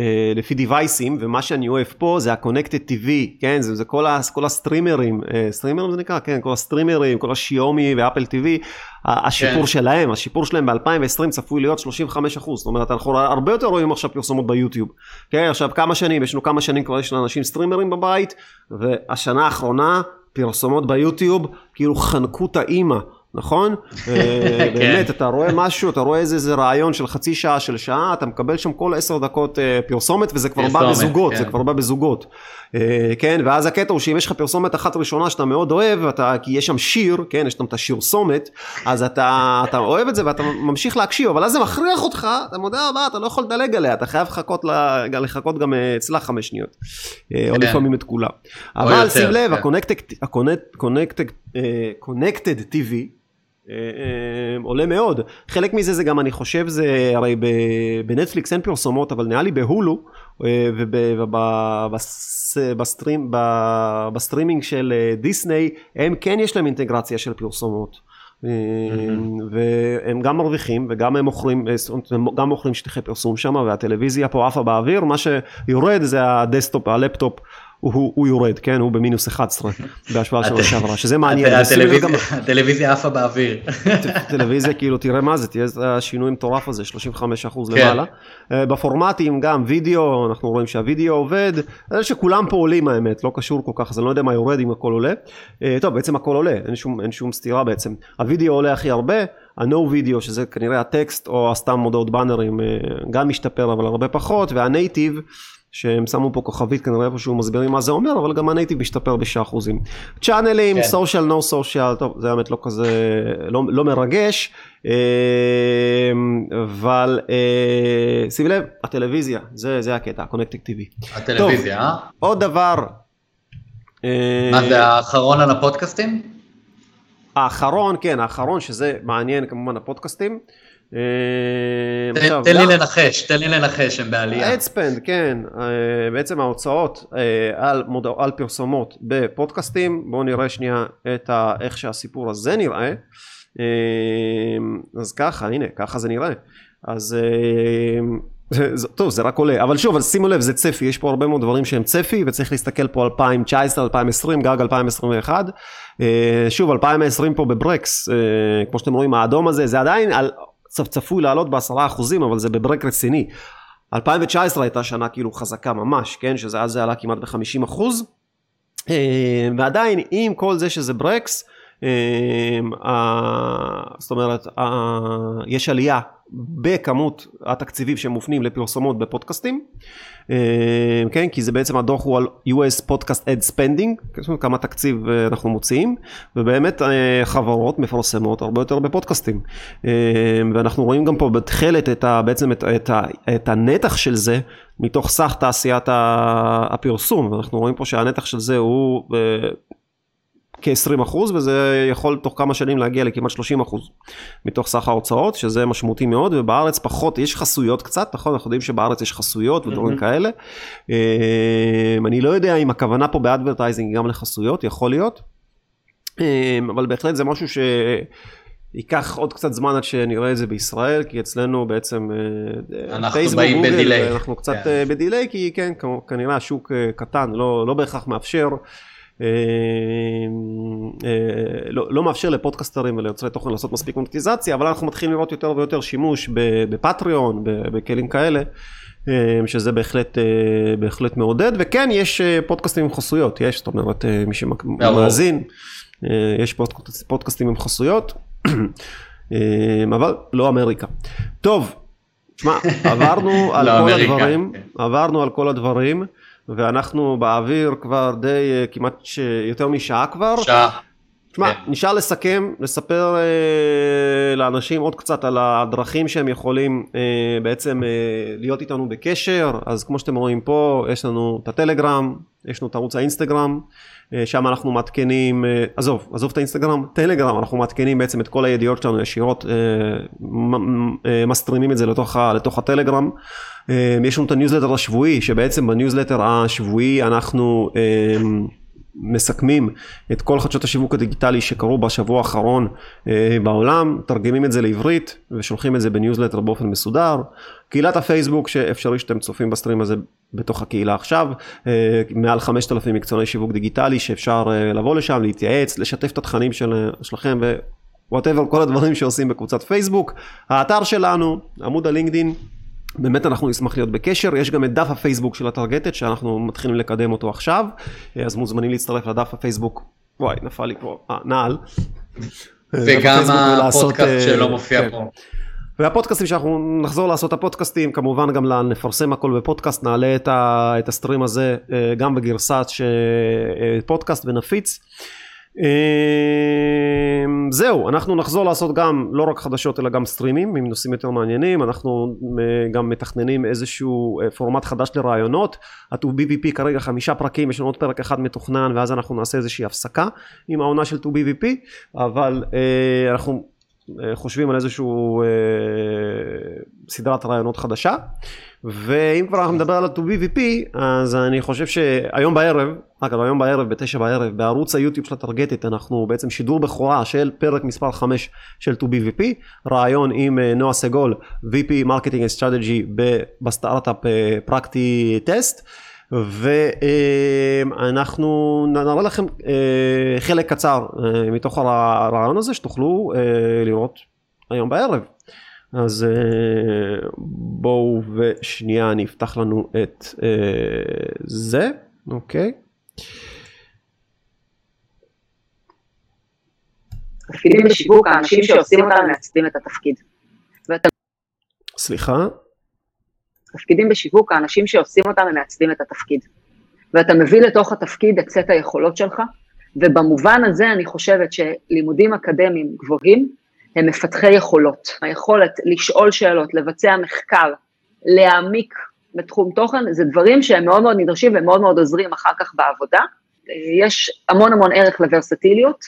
אה, לפי דיווייסים ומה שאני אוהב פה זה ה-Connected TV, כן, זה, זה כל, ה, כל הסטרימרים, אה, סטרימרים זה נקרא, כן, כל הסטרימרים, כל ה Xiaomi ו Apple TV, השיפור כן. שלהם, השיפור שלהם ב-2020 צפוי להיות 35 אחוז, זאת אומרת אנחנו הרבה יותר רואים עכשיו פרסומות ביוטיוב, כן, עכשיו כמה שנים, יש לנו כמה שנים כבר יש לאנשים סטרימרים בבית והשנה האחרונה פרסומות ביוטיוב כאילו חנקו את האימא. נכון? אה, באמת, אתה רואה משהו, אתה רואה איזה רעיון של חצי שעה, של שעה, אתה מקבל שם כל עשר דקות אה, פרסומת, וזה כבר בא בזוגות, זה כבר בא בזוגות. אה, כן, ואז הקטע הוא שאם יש לך פרסומת אחת ראשונה שאתה מאוד אוהב, כי יש שם שיר, כן, יש שם את השיר סומת, אז אתה אוהב את זה ואתה ממשיך להקשיב, אבל אז זה מכריח אותך, אתה מודה הבא, אתה לא יכול לדלג עליה, אתה חייב לחכות גם אצלה חמש שניות, או כן. לפעמים את כולה. אבל שים לב, ה-Connected TV, עולה מאוד. חלק מזה זה גם, אני חושב, זה הרי בנטפליקס אין פרסומות, אבל נראה לי בהולו ובסטרימינג של דיסניי, הם כן יש להם אינטגרציה של פרסומות. והם גם מרוויחים וגם הם מוכרים, הם גם מוכרים שטחי פרסום שם והטלוויזיה פה עפה באוויר, מה שיורד זה ה desktop, הלפטופ. הוא, הוא יורד, כן? הוא במינוס 11 בהשוואה לשנה שעברה, שזה מעניין. הטלוויזיה עפה באוויר. טלוויזיה, כאילו, תראה מה זה, תראה איזה השינוי מטורף הזה, 35 אחוז למעלה. בפורמטים גם, וידאו, אנחנו רואים שהוידאו עובד, שכולם פה עולים האמת, לא קשור כל כך, אז אני לא יודע מה יורד אם הכל עולה. טוב, בעצם הכל עולה, אין שום, אין שום סתירה בעצם. הוידאו עולה הכי הרבה, ה-No video, שזה כנראה הטקסט או סתם מודעות באנרים, גם משתפר, אבל הרבה פחות, והנייטיב, שהם שמו פה כוכבית כנראה איפשהו מסבירים מה זה אומר אבל גם הנייטיב משתפר בשעה אחוזים. צ'אנלים, סושיאל, נו סושיאל, טוב זה האמת לא כזה, לא, לא מרגש, אבל שים לב, הטלוויזיה, זה, זה הקטע, הקונקטיק טיווי. הטלוויזיה, אה? עוד דבר. מה זה האחרון על הפודקאסטים? האחרון, כן, האחרון שזה מעניין כמובן הפודקאסטים. תן לי לנחש, תן לי לנחש, הם בעלייה. אדספנד, כן, בעצם ההוצאות על, מודע, על פרסומות בפודקאסטים, בואו נראה שנייה איך שהסיפור הזה נראה. אז ככה, הנה, ככה זה נראה. אז טוב, זה רק עולה, אבל שוב, שימו לב, זה צפי, יש פה הרבה מאוד דברים שהם צפי, וצריך להסתכל פה 2019, 2020, גג 2021. שוב, 2020 פה בברקס, כמו שאתם רואים, האדום הזה, זה עדיין על... צפוי לעלות בעשרה אחוזים, אבל זה בברק רציני. 2019 הייתה שנה כאילו חזקה ממש, כן? שזה אז זה עלה כמעט ב-50 אחוז. אה, ועדיין עם כל זה שזה ברקס, זאת אומרת, יש עלייה בכמות התקציבים שמופנים לפרסומות בפודקאסטים, כן, כי זה בעצם הדוח הוא על US Podcast Ad Spending, כמה תקציב אנחנו מוציאים, ובאמת חברות מפרסמות הרבה יותר בפודקאסטים, ואנחנו רואים גם פה בתכלת את ה, בעצם את, את, את הנתח של זה מתוך סך תעשיית הפרסום, ואנחנו רואים פה שהנתח של זה הוא כ-20 אחוז וזה יכול תוך כמה שנים להגיע לכמעט 30 אחוז מתוך סך ההוצאות שזה משמעותי מאוד ובארץ פחות יש חסויות קצת נכון אנחנו יודעים שבארץ יש חסויות ודברים mm-hmm. כאלה אה, אני לא יודע אם הכוונה פה ב advertising גם לחסויות יכול להיות אה, אבל בהחלט זה משהו ש... ייקח עוד קצת זמן עד שנראה את זה בישראל, כי אצלנו בעצם אה, אנחנו באים ב delay. אנחנו קצת כן. ב delay, כי כן, כנראה השוק קטן, לא, לא בהכרח מאפשר. אה, אה, לא, לא מאפשר לפודקסטרים וליוצרי תוכן לעשות מספיק מונטיזציה, אבל אנחנו מתחילים לראות יותר ויותר שימוש בפטריון, בכלים כאלה. אה, שזה בהחלט, בהחלט מעודד, וכן יש פודקאסטים עם חסויות, יש, זאת אומרת, מי שמאזין, יש פודקאסטים עם חסויות, אבל לא אמריקה. טוב, תשמע, עברנו על כל הדברים. עברנו על כל הדברים. ואנחנו באוויר כבר די אה, כמעט ש... יותר משעה כבר. שעה. תשמע, כן. נשאר לסכם, לספר אה, לאנשים עוד קצת על הדרכים שהם יכולים אה, בעצם אה, להיות איתנו בקשר, אז כמו שאתם רואים פה, יש לנו את הטלגרם, יש לנו את ערוץ האינסטגרם, אה, שם אנחנו מעדכנים, אה, עזוב, עזוב את האינסטגרם, טלגרם, אנחנו מעדכנים בעצם את כל הידיעות שלנו ישירות, אה, מסטרימים את זה לתוך, לתוך הטלגרם. יש לנו את הניוזלטר השבועי, שבעצם בניוזלטר השבועי אנחנו מסכמים את כל חדשות השיווק הדיגיטלי שקרו בשבוע האחרון אה, בעולם, מתרגמים את זה לעברית ושולחים את זה בניוזלטר באופן מסודר. קהילת הפייסבוק שאפשרי שאתם צופים ב stream הזה בתוך הקהילה עכשיו, אה, מעל 5,000 מקצועני שיווק דיגיטלי שאפשר אה, לבוא לשם, להתייעץ, לשתף את התכנים של, שלכם ו whatever כל הדברים שעושים בקבוצת פייסבוק. האתר שלנו, עמוד הלינקדין. באמת אנחנו נשמח להיות בקשר, יש גם את דף הפייסבוק של הטרגטת שאנחנו מתחילים לקדם אותו עכשיו, אז מוזמנים להצטרף לדף הפייסבוק, וואי נפל לי פה, אה, נעל. וגם הפודקאסט אה, שלא מופיע כן. פה. והפודקאסטים שאנחנו נחזור לעשות הפודקאסטים כמובן גם נפרסם הכל בפודקאסט נעלה את, ה, את ה stream הזה אה, גם בגרסת אה, פודקאסט ונפיץ. אמ, זהו, אנחנו נחזור לעשות גם לא רק חדשות אלא גם סטרימים עם נושאים יותר מעניינים, אנחנו אה, גם מתכננים איזשהו אה, פורמט חדש לרעיונות, ה-2BVP כרגע חמישה פרקים, יש לנו עוד פרק אחד מתוכנן ואז אנחנו נעשה איזושהי הפסקה עם העונה של 2BVP, אבל אה, אנחנו חושבים על איזשהו סדרת רעיונות חדשה. ואם כבר אנחנו נדבר על ה-2BVP, אז אני חושב שהיום בערב, אגב היום בערב, בתשע בערב, בערוץ היוטיוב של הטרגטת, אנחנו בעצם שידור בכורה של פרק מספר 5 של To Be VP, ריאיון עם אה, נועה סגול, VP marketing strategy בסטארט-אפ PractiTest. ואנחנו נראה לכם אה, חלק קצר אה, מתוך הריאיון הזה שתוכלו לראות היום בערב. אז אה, בואו ושנייה אני אפתח לנו את אה, זה, אוקיי. תפקידים בשיווק, האנשים שעושים אותם מעצבים את התפקיד. סליחה? תפקידים בשיווק, האנשים שעושים אותם הם מעצבים את התפקיד. ואתה מביא לתוך התפקיד את סט היכולות שלך, ובמובן הזה אני חושבת שלימודים אקדמיים גבוהים הם מפתחי יכולות. היכולת לשאול שאלות, לבצע מחקר, להעמיק בתחום תוכן, זה דברים שהם מאוד מאוד נדרשים ומאוד מאוד עוזרים אחר כך בעבודה. יש המון המון ערך לוורסטיליות,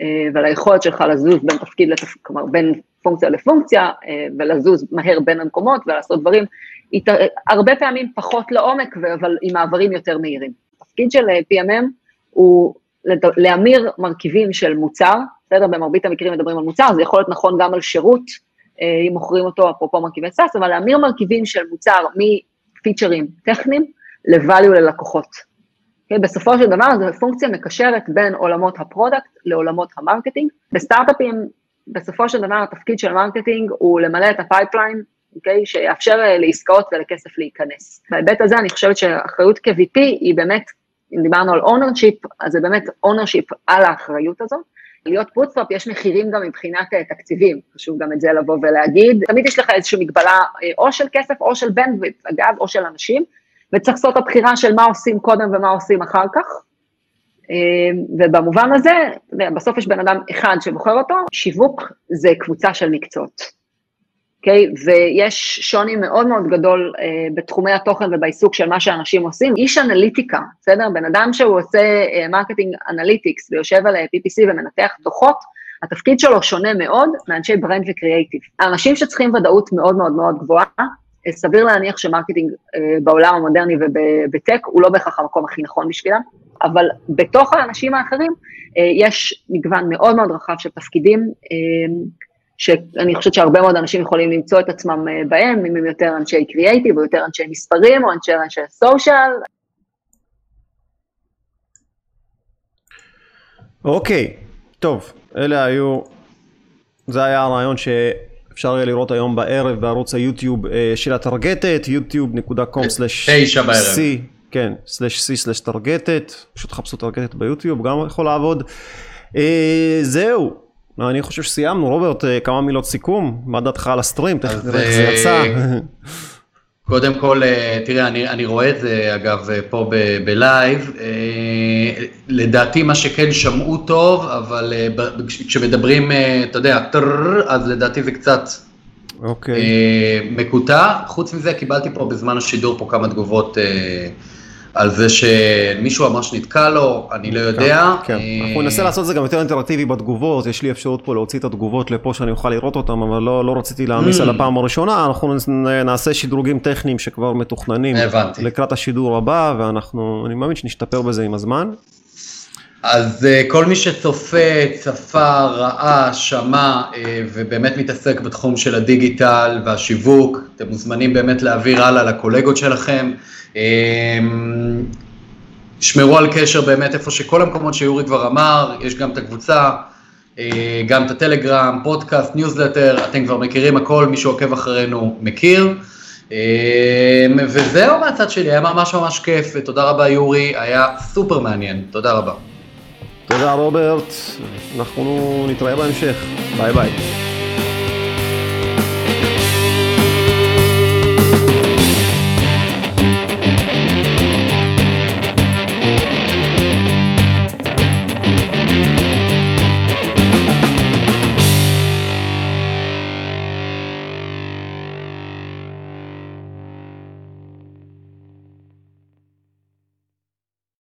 אה, וליכולת שלך לזוז בין תפקיד לתפקיד, כלומר בין פונקציה לפונקציה, אה, ולזוז מהר בין המקומות ולעשות דברים, הרבה פעמים פחות לעומק, אבל עם מעברים יותר מהירים. התפקיד של אה, PMM הוא להמיר מרכיבים של מוצר, בסדר? במרבית המקרים מדברים על מוצר, זה יכול להיות נכון גם על שירות, אה, אם מוכרים אותו, אפרופו מרכיבי SaaS, אבל להמיר מרכיבים של מוצר מפיצ'רים טכניים ל-value ללקוחות. Okay, אוקיי? בסופו של דבר זו פונקציה מקשרת בין עולמות ה product לעולמות ה marketing. בסטארט-אפים, בסופו של דבר התפקיד של marketing הוא למלא את ה pipeline, אוקיי? שיאפשר אה, לעסקאות ולכסף להיכנס. בהיבט הזה אני חושבת שהאחריות כ-VP היא באמת אם דיברנו על ownership, אז זה באמת ownership על האחריות הזאת. להיות bootstrap יש מחירים גם מבחינת תקציבים, חשוב גם את זה לבוא ולהגיד. תמיד יש לך איזושהי מגבלה או של כסף או של bandwidth, אגב, או של אנשים, וצריך לעשות את הבחירה של מה עושים קודם ומה עושים אחר כך. ובמובן הזה, בסוף יש בן אדם אחד שבוחר אותו, שיווק זה קבוצה של מקצועות. אוקיי? Okay, ויש שוני מאוד מאוד גדול uh, בתחומי התוכן ובעיסוק של מה שאנשים עושים. איש אנליטיקה, בסדר? בן אדם שהוא עושה marketing uh, analytics ויושב על uh, PPC ומנתח דוחות, התפקיד שלו שונה מאוד מאנשי brand וקריאייטיב. האנשים שצריכים ודאות מאוד מאוד מאוד גבוהה, סביר להניח ש marketing בעולם המודרני וב tech הוא לא בהכרח המקום הכי נכון בשבילם, אבל בתוך האנשים האחרים יש מגוון מאוד מאוד רחב של תפקידים, שאני חושבת שהרבה מאוד אנשים יכולים למצוא את עצמם בהם, אם הם יותר אנשי קריאייטיב, או יותר אנשי מספרים, או אנשי אנשי social. אוקיי, טוב, אלה היו, זה היה הרעיון שאפשר יהיה לראות היום בערב בערוץ היוטיוב של הטרגטת, yוטיוב.com/c, כן, סלש c סלש טרגטת, פשוט חפשו טרגטת ביוטיוב, גם יכול לעבוד. זהו. אני חושב שסיימנו, רוברט, כמה מילות סיכום, מה דעתך על הסטרים, תכף נראה איך זה יצא. קודם כל, תראה, אני, אני רואה את זה אגב פה בלייב, לדעתי מה שכן שמעו טוב, אבל כשמדברים, אתה יודע, אז לדעתי זה קצת אוקיי. מקוטע. חוץ מזה, קיבלתי פה בזמן השידור פה כמה תגובות על זה שמישהו אמר שנתקע לו, אני לא יודע. כן, אנחנו ננסה לעשות את זה גם יותר אינטראקטיבי בתגובות, יש לי אפשרות פה להוציא את התגובות לפה שאני אוכל לראות אותן, אבל לא, לא רציתי להעמיס על הפעם הראשונה, אנחנו נעשה שדרוגים טכניים שכבר מתוכננים לקראת השידור הבא, ואנחנו, אני מאמין שנשתפר בזה עם הזמן. אז כל מי שצופה, צפה, ראה, שמע ובאמת מתעסק בתחום של הדיגיטל והשיווק, אתם מוזמנים באמת להעביר הלאה לקולגות שלכם. שמרו על קשר באמת איפה שכל המקומות שיורי כבר אמר, יש גם את הקבוצה, גם את הטלגרם, פודקאסט, ניוזלטר, אתם כבר מכירים הכל, מי שעוקב אחרינו מכיר. וזהו מהצד שלי, היה ממש ממש כיף, ותודה רבה יורי, היה סופר מעניין, תודה רבה. תודה רוברט, אנחנו נתראה בהמשך, ביי ביי.